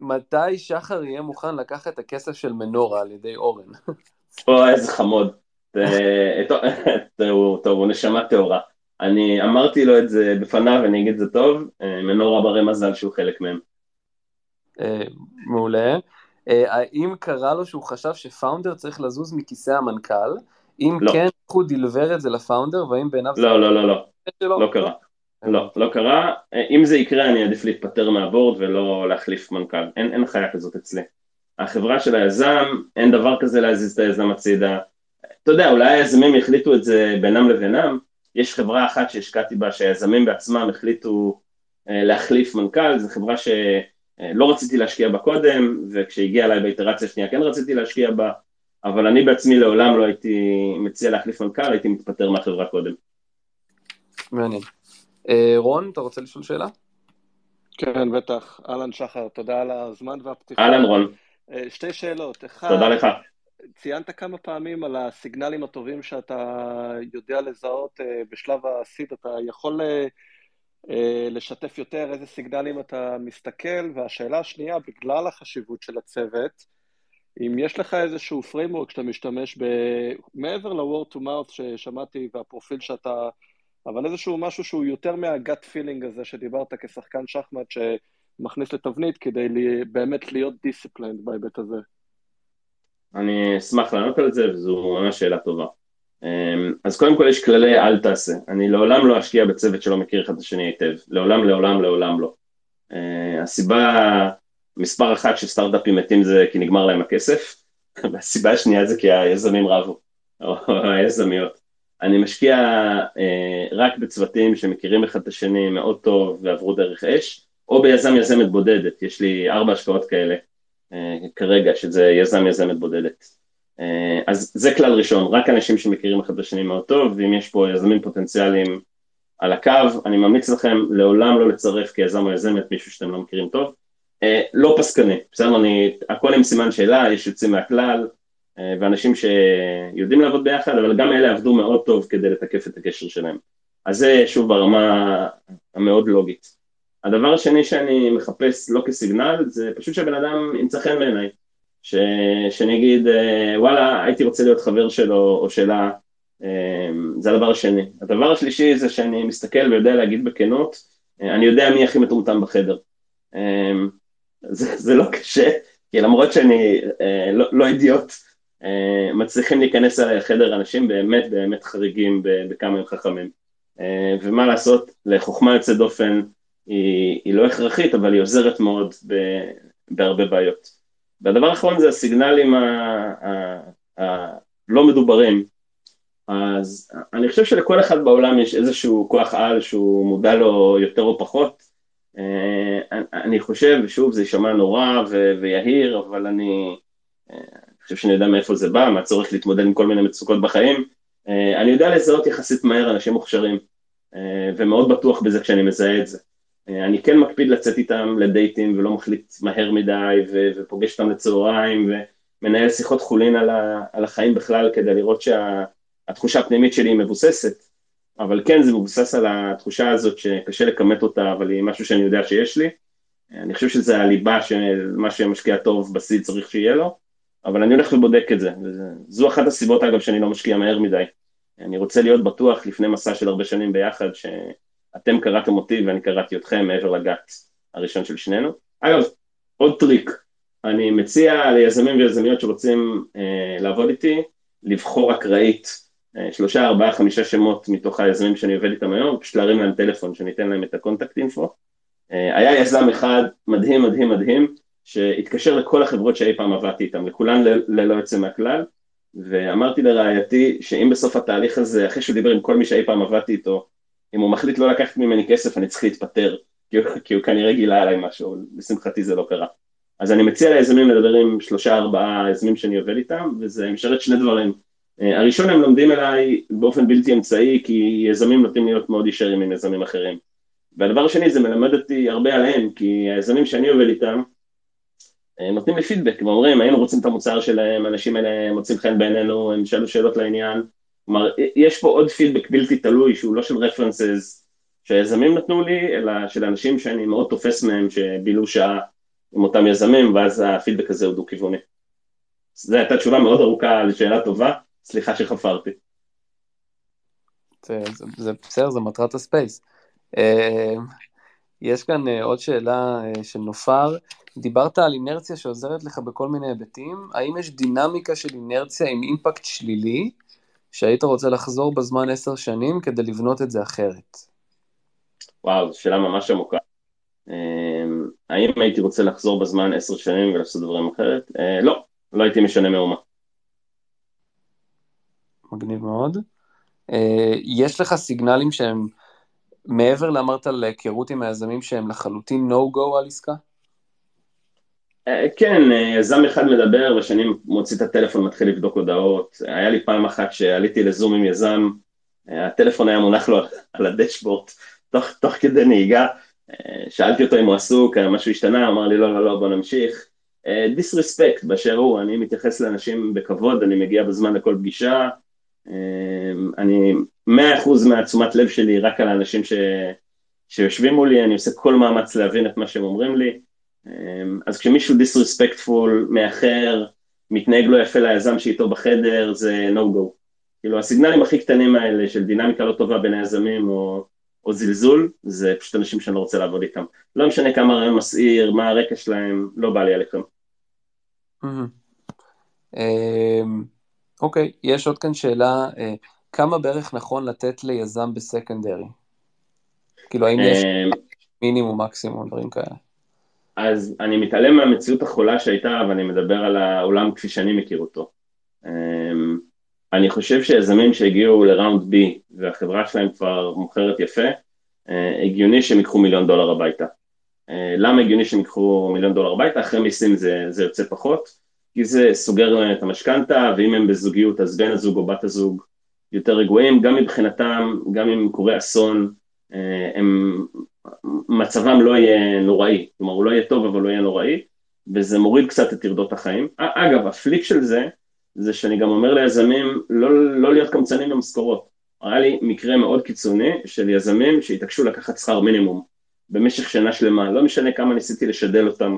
מתי שחר יהיה מוכן לקחת את הכסף של מנורה על ידי אורן? או, איזה חמוד. טוב, הוא נשמה טהורה. אני אמרתי לו את זה בפניו, אני אגיד את זה טוב, אה, מנורה ברי מזל שהוא חלק מהם. אה, מעולה. אה, האם קרה לו שהוא חשב שפאונדר צריך לזוז מכיסא המנכ"ל? אם לא. כן, הוא דילבר את זה לפאונדר, והאם בעיניו... לא, לא, לא, לא, לא, קרה. לא, לא קרה. אה, אם זה יקרה, אני אעדיף להתפטר מהבורד ולא להחליף מנכ"ל. אין, אין חיה כזאת אצלי. החברה של היזם, אין דבר כזה להזיז את היזם הצידה. אתה יודע, אולי היזמים יחליטו את זה בינם לבינם. יש חברה אחת שהשקעתי בה, שהיזמים בעצמם החליטו להחליף מנכ"ל, זו חברה ש... אה, רציתי להשקיע בה קודם, וכשהגיע אליי באיטרציה השנייה כן רציתי להשקיע בה, אבל אני בעצמי לעולם לא הייתי מציע להחליף מנכ"ל, הייתי מתפטר מהחברה קודם. מעניין. אה, רון, אתה רוצה לשאול שאלה? כן, בטח. אהלן שחר, תודה על הזמן והפתיחה. אהלן רון. אה, שתי שאלות. אחד, תודה לך. ציינת כמה פעמים על הסיגנלים הטובים שאתה יודע לזהות בשלב הסיד, אתה יכול אה, לשתף יותר איזה סיגנלים אתה מסתכל, והשאלה השנייה, בגלל החשיבות של הצוות, אם יש לך איזשהו framework שאתה משתמש ב... מעבר ל-word to mouth ששמעתי והפרופיל שאתה... אבל איזשהו משהו שהוא יותר מה-gut feeling הזה שדיברת כשחקן שחמט שמכניס לתבנית כדי לי, באמת להיות דיסציפלנד בהיבט הזה. אני אשמח לענות על זה וזו ממש שאלה טובה. אמ, אז קודם כל יש כללי אל תעשה, אני לעולם לא אשקיע בצוות שלא מכיר אחד את השני היטב, לעולם לעולם לעולם לא. אה, הסיבה מספר אחת שסטארט-אפים מתים זה כי נגמר להם הכסף, והסיבה השנייה זה כי היזמים רבו, או היזמיות. אני משקיע אה, רק בצוותים שמכירים אחד את השני מאוד טוב ועברו דרך אש, או ביזם יזמת בודדת, יש לי ארבע השקעות כאלה אה, כרגע, שזה יזם יזמת בודדת. אה, אז זה כלל ראשון, רק אנשים שמכירים אחד את השני מאוד טוב, ואם יש פה יזמים פוטנציאליים על הקו, אני ממליץ לכם לעולם לא לצרף כיזם או יזמת מישהו שאתם לא מכירים טוב. אה, לא פסקני, בסדר, אני, הכל עם סימן שאלה, יש יוצאים מהכלל, ואנשים שיודעים לעבוד ביחד, אבל גם אלה עבדו מאוד טוב כדי לתקף את הקשר שלהם. אז זה שוב ברמה המאוד לוגית. הדבר השני שאני מחפש לא כסיגנל, זה פשוט שהבן אדם ימצא חן בעיניי. ש... שאני אגיד, אה, וואלה, הייתי רוצה להיות חבר שלו או שלה, זה הדבר השני. הדבר השלישי זה שאני מסתכל ויודע להגיד בכנות, אני יודע מי הכי מטומטם בחדר. זה, זה לא קשה, כי למרות שאני אה, לא, לא אידיוט, אה, מצליחים להיכנס אליי לחדר אנשים באמת באמת חריגים בכמה הם חכמים. אה, ומה לעשות, לחוכמה יוצאת דופן היא, היא לא הכרחית, אבל היא עוזרת מאוד ב, בהרבה בעיות. והדבר האחרון זה הסיגנלים הלא מדוברים. אז אני חושב שלכל אחד בעולם יש איזשהו כוח על שהוא מודע לו יותר או פחות, אה, אני חושב, שוב, זה יישמע נורא ויהיר, אבל אני חושב שאני יודע מאיפה זה בא, מהצורך להתמודד עם כל מיני מצוקות בחיים. אה, אני יודע לזהות יחסית מהר אנשים מוכשרים, אה, ומאוד בטוח בזה כשאני מזהה את זה. אני כן מקפיד לצאת איתם לדייטים ולא מחליט מהר מדי, ופוגש אותם לצהריים, ומנהל שיחות חולין על החיים בכלל כדי לראות שהתחושה הפנימית שלי היא מבוססת. אבל כן, זה מבוסס על התחושה הזאת שקשה לכמת אותה, אבל היא משהו שאני יודע שיש לי. אני חושב שזה הליבה של מה שמשקיע טוב בסיד צריך שיהיה לו, אבל אני הולך ובודק את זה. זו אחת הסיבות, אגב, שאני לא משקיע מהר מדי. אני רוצה להיות בטוח לפני מסע של הרבה שנים ביחד, שאתם קראתם אותי ואני קראתי אתכם מעבר לגת הראשון של שנינו. אגב, עוד טריק, אני מציע ליזמים ויזמיות שרוצים אה, לעבוד איתי, לבחור אקראית אה, שלושה, ארבעה, חמישה שמות מתוך היזמים שאני עובד איתם היום, פשוט להרים להם טלפון, שאני אתן להם את ה-contact info. אה, היה יזם אחד מדהים, מדהים, מדהים, שהתקשר לכל החברות שאי פעם עבדתי איתם, לכולן ללא יוצא מהכלל, ואמרתי לרעייתי שאם בסוף התהליך הזה, אחרי שהוא דיבר עם כל מי שאי פעם עבדתי איתו, אם הוא מחליט לא לקחת ממני כסף, אני צריך להתפטר, כי הוא, כי הוא כנראה גילה עליי משהו, לשמחתי זה לא קרה. אז אני מציע ליזמים לדבר עם שלושה ארבעה יזמים שאני עובד איתם, וזה משרת שני דברים. אה, הראשון הם לומדים אליי באופן בלתי אמצעי כי יזמים נוטים להיות מאוד ישרים עם יזמים אחרים. והדבר השני זה מלמד אותי הרבה עליהם כי היזמים שאני עובד איתם אה, נותנים לי פידבק ואומרים היינו רוצים את המוצר שלהם, האנשים האלה מוצאים חן בעינינו, הם שאלו שאלות לעניין. כלומר יש פה עוד פידבק בלתי תלוי שהוא לא של רפרנסס שהיזמים נתנו לי אלא של אנשים שאני מאוד תופס מהם שבילו שעה עם אותם יזמים ואז הפידבק הזה הוא דו-כיווני. זו הייתה תשובה מאוד ארוכה לשאלה טובה סליחה שחפרתי. זה, בסדר, זה מטרת הספייס. אה, יש כאן אה, עוד שאלה אה, של נופר, דיברת על אינרציה שעוזרת לך בכל מיני היבטים, האם יש דינמיקה של אינרציה עם אימפקט שלילי, שהיית רוצה לחזור בזמן עשר שנים כדי לבנות את זה אחרת? וואו, זו שאלה ממש עמוקה. האם הייתי רוצה לחזור בזמן עשר שנים ולעשות דברים אחרת? לא, לא הייתי משנה מאומה. מגניב מאוד. אה, יש לך סיגנלים שהם מעבר לאמרת להיכרות עם היזמים שהם לחלוטין no-go על עסקה? אה, כן, אה, יזם אחד מדבר ושאני מוציא את הטלפון ומתחיל לבדוק הודעות. היה לי פעם אחת שעליתי לזום עם יזם, הטלפון היה מונח לו על הדשבורד תוך, תוך כדי נהיגה, שאלתי אותו אם הוא עסוק, משהו השתנה, אמר לי לא, לא, לא, בוא נמשיך. דיסרספקט באשר הוא, אני מתייחס לאנשים בכבוד, אני מגיע בזמן לכל פגישה, אני מאה אחוז מהתשומת לב שלי רק על האנשים ש... שיושבים מולי, אני עושה כל מאמץ להבין את מה שהם אומרים לי, אז כשמישהו דיסרספקטפול, מאחר, מתנהג לא יפה ליזם שאיתו בחדר, זה no go. כאילו הסיגנלים הכי קטנים האלה של דינמיקה לא טובה בין היזמים או, או זלזול, זה פשוט אנשים שאני לא רוצה לעבוד איתם. לא משנה כמה רעיון מסעיר, מה הרקע שלהם, לא בא לי עליכם. אמ, אוקיי, יש עוד כאן שאלה, אה, כמה בערך נכון לתת ליזם בסקנדרי? כאילו האם יש אמ, מינימום, מקסימום, דברים כאלה? אז אני מתעלם מהמציאות החולה שהייתה, ואני מדבר על העולם כפי שאני מכיר אותו. אמ, אני חושב שיזמים שהגיעו לראונד B והחברה שלהם כבר מוכרת יפה, אה, הגיוני שהם ייקחו מיליון דולר הביתה. אה, למה הגיוני שהם ייקחו מיליון דולר הביתה? אחרי מיסים זה, זה יוצא פחות, כי זה סוגר להם את המשכנתה, ואם הם בזוגיות אז בן הזוג או בת הזוג יותר רגועים, גם מבחינתם, גם אם קורה אסון, אה, הם, מצבם לא יהיה נוראי, כלומר הוא לא יהיה טוב אבל לא יהיה נוראי, וזה מוריד קצת את טרדות החיים. אגב, הפליק של זה, זה שאני גם אומר ליזמים לא, לא להיות קמצנים במשכורות. היה לי מקרה מאוד קיצוני של יזמים שהתעקשו לקחת שכר מינימום במשך שנה שלמה, לא משנה כמה ניסיתי לשדל אותם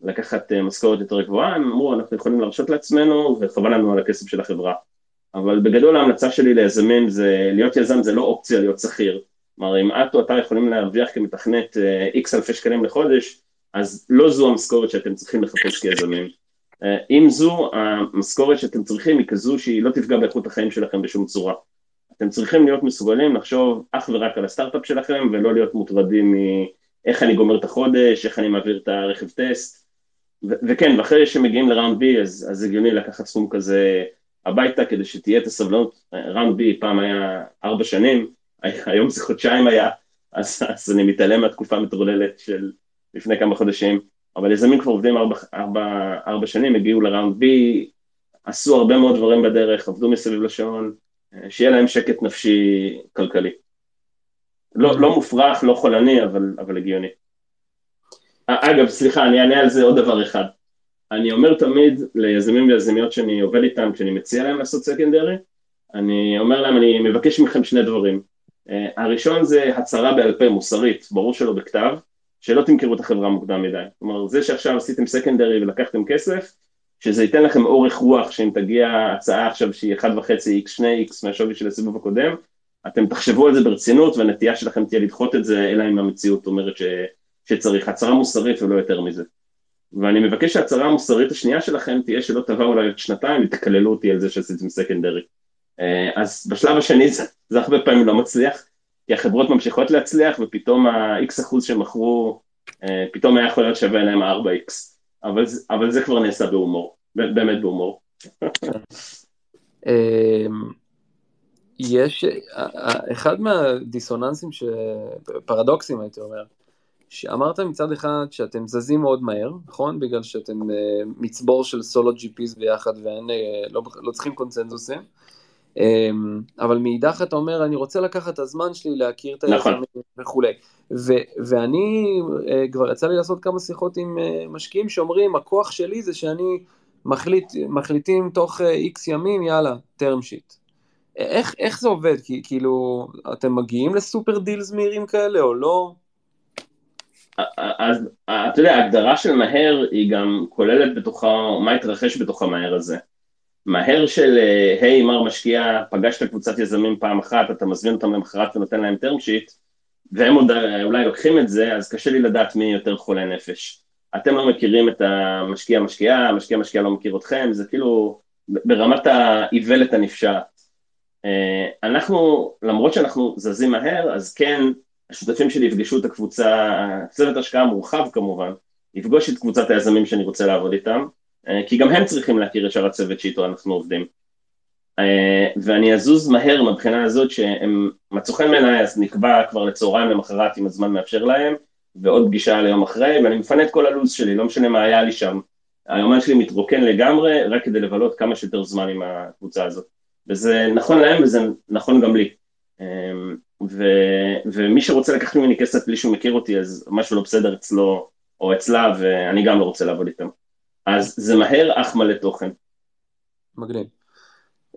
לקחת אה, משכורת יותר גבוהה, הם אמרו אנחנו יכולים להרשות לעצמנו וחבל לנו על הכסף של החברה. אבל בגדול ההמלצה שלי ליזמים זה להיות יזם זה לא אופציה להיות שכיר. כלומר אם את או אתה יכולים להרוויח כמתכנת איקס אה, אלפי שקלים לחודש, אז לא זו המשכורת שאתם צריכים לחפש כיזמים. אה, אם זו המשכורת שאתם צריכים היא כזו שהיא לא תפגע באיכות החיים שלכם בשום צורה. אתם צריכים להיות מסוגלים לחשוב אך ורק על הסטארט-אפ שלכם ולא להיות מוטרדים מאיך אני גומר את החודש, איך אני מעביר את הרכב טסט. ו- וכן, ואחרי שמגיעים לראונד בי אז, אז הגיוני לקחת סכום כזה הביתה כדי שתהיה את הסבלנות. ראונד בי פעם היה ארבע שנים, היום זה חודשיים היה, אז, אז אני מתעלם מהתקופה המטרוללת של לפני כמה חודשים. אבל יזמים כבר עובדים ארבע, ארבע, ארבע שנים, הגיעו לראונד בי, עשו הרבה מאוד דברים בדרך, עבדו מסביב לשעון, אה, שיהיה להם שקט נפשי כלכלי. לא, לא מופרך, לא חולני, אבל, אבל הגיוני. אגב, סליחה, אני אענה על זה עוד דבר אחד. אני אומר תמיד ליזמים ויזמיות שאני עובד איתם, כשאני מציע להם לעשות סקנדרי, אני אומר להם, אני מבקש מכם שני דברים. Uh, הראשון זה הצהרה בעל פה מוסרית, ברור שלא בכתב, שלא תמכרו את החברה מוקדם מדי. כלומר, זה שעכשיו עשיתם סקנדרי ולקחתם כסף, שזה ייתן לכם אורך רוח שאם תגיע הצעה עכשיו שהיא 1.5x, 2x מהשווי של הסיבוב הקודם, אתם תחשבו על זה ברצינות והנטייה שלכם תהיה לדחות את זה, אלא אם המציאות אומרת ש, שצריך. הצהרה מוסרית ולא יותר מזה. ואני מבקש שההצהרה המוסרית השנייה שלכם תהיה שלא תבואו אולי עוד שנתיים ותקללו אותי על זה שעשיתם סקנדרי. אה, אז בשלב השני זה, זה הרבה פעמים לא מצליח, כי החברות ממשיכות להצליח ופתאום ה-X אחוז שמכרו, אה, פתאום היה יכול להיות שווה להם ה-4X, אבל, אבל זה כבר נעשה בהומור, באמת בהומור. אמ, יש, אחד מהדיסוננסים, פרדוקסים הייתי אומר, שאמרת מצד אחד שאתם זזים מאוד מהר, נכון? בגלל שאתם אה, מצבור של סולו GPs ביחד ואין, אה, לא, לא צריכים קונצנזוסים. אמ, אבל מאידך אתה אומר, אני רוצה לקחת את הזמן שלי להכיר את נכון. היזמים וכולי. ו- ואני, אה, כבר יצא לי לעשות כמה שיחות עם אה, משקיעים שאומרים, הכוח שלי זה שאני מחליט, מחליטים תוך איקס אה, ימים, יאללה, term sheet. איך, איך זה עובד? כי, כאילו, אתם מגיעים לסופר דילס מהירים כאלה או לא? אז אתה יודע, ההגדרה של מהר היא גם כוללת בתוכה מה התרחש בתוך המהר הזה. מהר של אה, היי מר משקיע, פגשת קבוצת יזמים פעם אחת, אתה מזמין אותם למחרת ונותן להם term sheet והם עוד אה, אולי לוקחים את זה, אז קשה לי לדעת מי יותר חולה נפש. אתם לא מכירים את המשקיע משקיעה, המשקיע משקיע לא מכיר אתכם, זה כאילו ברמת האיוולת הנפשעת. אה, אנחנו, למרות שאנחנו זזים מהר, אז כן, השותפים שלי יפגשו את הקבוצה, צוות השקעה מורחב כמובן, יפגוש את קבוצת היזמים שאני רוצה לעבוד איתם, כי גם הם צריכים להכיר את שאר הצוות שאיתו אנחנו עובדים. אה, ואני אזוז מהר מבחינה הזאת שהם מצאו חן בעיניי, אז נקבע כבר לצהריים למחרת אם הזמן מאפשר להם, ועוד פגישה ליום אחרי, ואני מפנה את כל הלו"ז שלי, לא משנה מה היה לי שם. היומן שלי מתרוקן לגמרי, רק כדי לבלות כמה שיותר זמן עם הקבוצה הזאת. וזה נכון להם וזה נכון גם לי. אה, ו, ומי שרוצה לקחת ממני כסף בלי שהוא מכיר אותי, אז משהו לא בסדר אצלו או אצלה, ואני גם לא רוצה לעבוד איתם. אז זה מהר אך מלא תוכן. מגניב.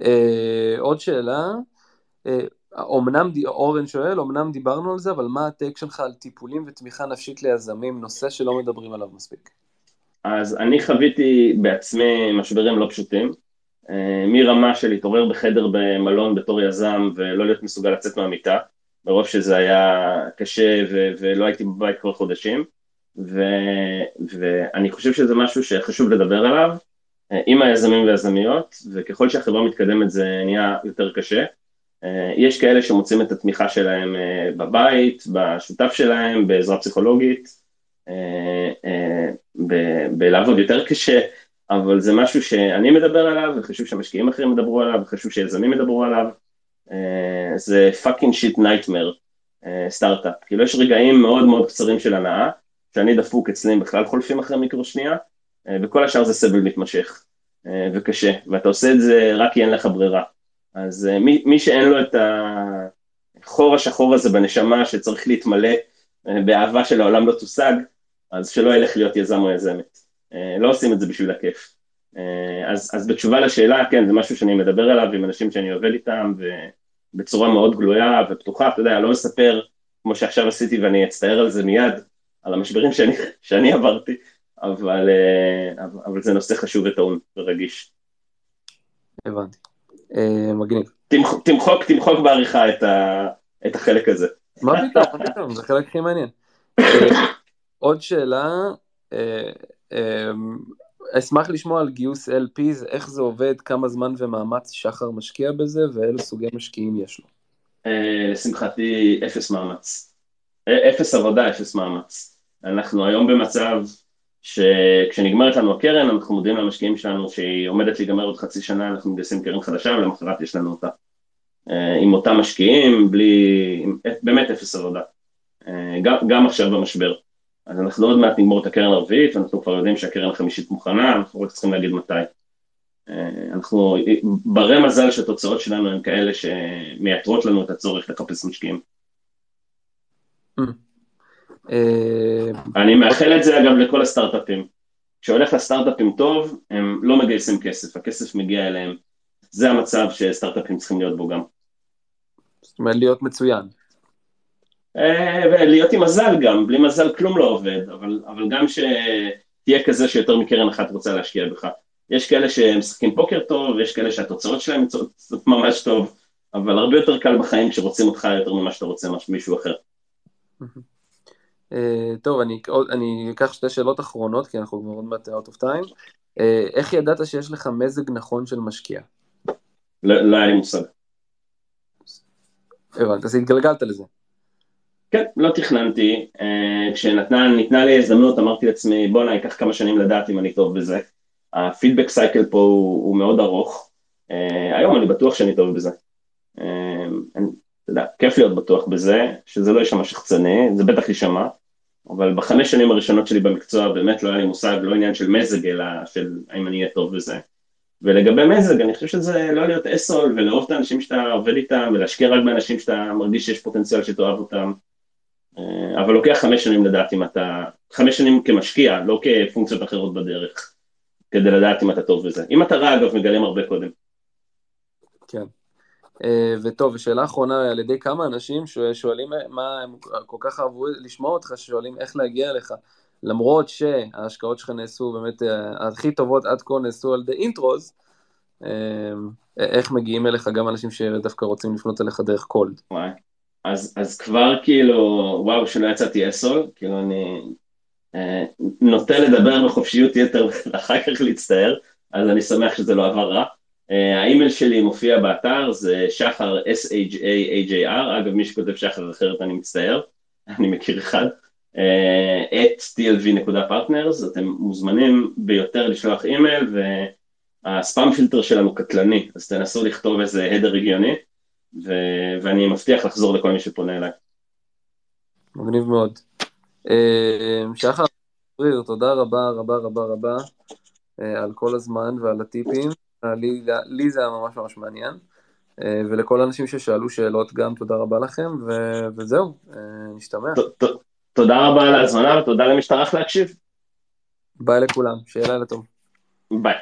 אה, עוד שאלה, אה, אומנם, אורן שואל, אמנם דיברנו על זה, אבל מה הטייק שלך על טיפולים ותמיכה נפשית ליזמים, נושא שלא מדברים עליו מספיק? אז אני חוויתי בעצמי משברים לא פשוטים, אה, מרמה של להתעורר בחדר במלון בתור יזם ולא להיות מסוגל לצאת מהמיטה, מרוב שזה היה קשה ו- ולא הייתי בבית כבר חודשים, ו- ואני חושב שזה משהו שחשוב לדבר עליו אה, עם היזמים והיזמיות, וככל שהחברה מתקדמת זה נהיה יותר קשה. אה, יש כאלה שמוצאים את התמיכה שלהם בבית, בשותף שלהם, בעזרה פסיכולוגית, בלעבוד יותר קשה, אבל זה משהו שאני מדבר עליו, וחשוב שמשקיעים אחרים ידברו עליו, וחשוב שיזמים ידברו עליו. אה, זה fucking shit nightmare, סטארט-אפ. כאילו יש רגעים מאוד מאוד קצרים של הנאה, שאני דפוק אצלי בכלל חולפים אחרי מיקרו שנייה, אה, וכל השאר זה סבל מתמשך אה, וקשה, ואתה עושה את זה רק כי אין לך ברירה. אז מי, מי שאין לו את החור השחור הזה בנשמה שצריך להתמלא באהבה שלעולם לא תושג, אז שלא ילך להיות יזם או יזמת. אה, לא עושים את זה בשביל הכיף. אה, אז, אז בתשובה לשאלה, כן, זה משהו שאני מדבר עליו עם אנשים שאני עובד איתם, ובצורה מאוד גלויה ופתוחה, אתה יודע, לא מספר כמו שעכשיו עשיתי ואני אצטער על זה מיד, על המשברים שאני, שאני עברתי, אבל, אה, אבל זה נושא חשוב וטעון ורגיש. הבנתי. מגניב. תמחוק, תמחוק בעריכה את, ה, את החלק הזה. מה פתאום, זה החלק הכי מעניין. עוד שאלה, אמ, אשמח לשמוע על גיוס LPs, איך זה עובד, כמה זמן ומאמץ שחר משקיע בזה, ואילו סוגי משקיעים יש לו. אה, לשמחתי, אפס מאמץ. אה, אפס עבודה, אפס מאמץ. אנחנו היום במצב שכשנגמרת לנו הקרן, אנחנו מודיעים למשקיעים שלנו שהיא עומדת להיגמר עוד חצי שנה, אנחנו מגייסים קרן חדשה, ולמחרת יש לנו אותה. אה, עם אותם משקיעים, בלי... באמת אפס עבודה. גם, גם עכשיו במשבר. אז אנחנו עוד מעט נגמור את הקרן הרביעית, ואנחנו כבר יודעים שהקרן החמישית מוכנה, אנחנו רק צריכים להגיד מתי. אה, אנחנו ברי מזל שהתוצאות שלנו הן כאלה שמייתרות לנו את הצורך לחפש משקיעים. אה, אני מאחל את זה אגב לכל הסטארט-אפים. כשהולך לסטארט-אפים טוב, הם לא מגייסים כסף, הכסף מגיע אליהם. זה המצב שסטארט-אפים צריכים להיות בו גם. זאת אומרת להיות מצוין. אה, ולהיות עם מזל גם, בלי מזל כלום לא עובד, אבל, אבל גם שתהיה כזה שיותר מקרן אחת רוצה להשקיע בך. יש כאלה שמשחקים פוקר טוב, יש כאלה שהתוצאות שלהם יוצאות ממש טוב, אבל הרבה יותר קל בחיים כשרוצים אותך יותר ממה שאתה רוצה מישהו אחר. אה, טוב, אני, אני אקח שתי שאלות אחרונות, כי אנחנו כבר עוד מעט out of time. אה, איך ידעת שיש לך מזג נכון של משקיע? לא, היה לי מושג. הבנתי, אז התגלגלת לזה. כן, לא תכננתי, uh, כשניתנה לי הזדמנות אמרתי לעצמי בואנה ייקח כמה שנים לדעת אם אני טוב בזה, הפידבק סייקל פה הוא, הוא מאוד ארוך, היום אני בטוח שאני טוב בזה, אתה יודע, כיף להיות בטוח בזה, שזה לא יישמע שחצני, זה בטח יישמע, אבל בחמש שנים הראשונות שלי במקצוע באמת לא היה לי מושג, לא עניין של מזג אלא של האם אני אהיה טוב בזה. ולגבי מזג, אני חושב שזה לא להיות אסול ולאהוב את האנשים שאתה עובד איתם ולהשקיע רק באנשים שאתה מרגיש שיש פוטנציאל שתאהב אותם. אה, אבל לוקח חמש שנים לדעת אם אתה, חמש שנים כמשקיע, לא כפונקציות אחרות בדרך, כדי לדעת אם אתה טוב בזה. אם אתה רע, אגב, מגלים הרבה קודם. כן. אה, וטוב, ושאלה אחרונה, על ידי כמה אנשים שואלים מה הם כל כך אהבו לשמוע אותך, שואלים איך להגיע אליך, למרות שההשקעות שלך נעשו באמת, אה, הכי טובות עד כה נעשו על ידי אינטרוז, איך מגיעים אליך גם אנשים שדווקא רוצים לפנות אליך דרך קולד? וואי, אז, אז כבר כאילו, וואו, שלא יצאתי אסול, כאילו אני אה, נוטה לדבר בחופשיות יתר ואחר כך להצטער, אז אני שמח שזה לא עבר רע. אה, האימייל שלי מופיע באתר, זה שחר S-H-A-H-A-R, אגב מי שכותב שחר אחרת אני מצטער, אני מכיר אחד, אה, את tlv.partners, אתם מוזמנים ביותר לשלוח אימייל והספאם פילטר שלנו קטלני, אז תנסו לכתוב איזה הדר הגיוני. ו- ואני מבטיח לחזור לכל מי שפונה אליי. מגניב מאוד. אה, שחר, תודה רבה רבה רבה רבה אה, על כל הזמן ועל הטיפים. אה, לי, לי זה היה ממש ממש מעניין. ולכל האנשים ששאלו שאלות גם תודה רבה לכם, ו- וזהו, נשתמע. תודה רבה על ההזמנה ותודה למי שטרח להקשיב. ביי לכולם, שיהיה לילה טוב. ביי.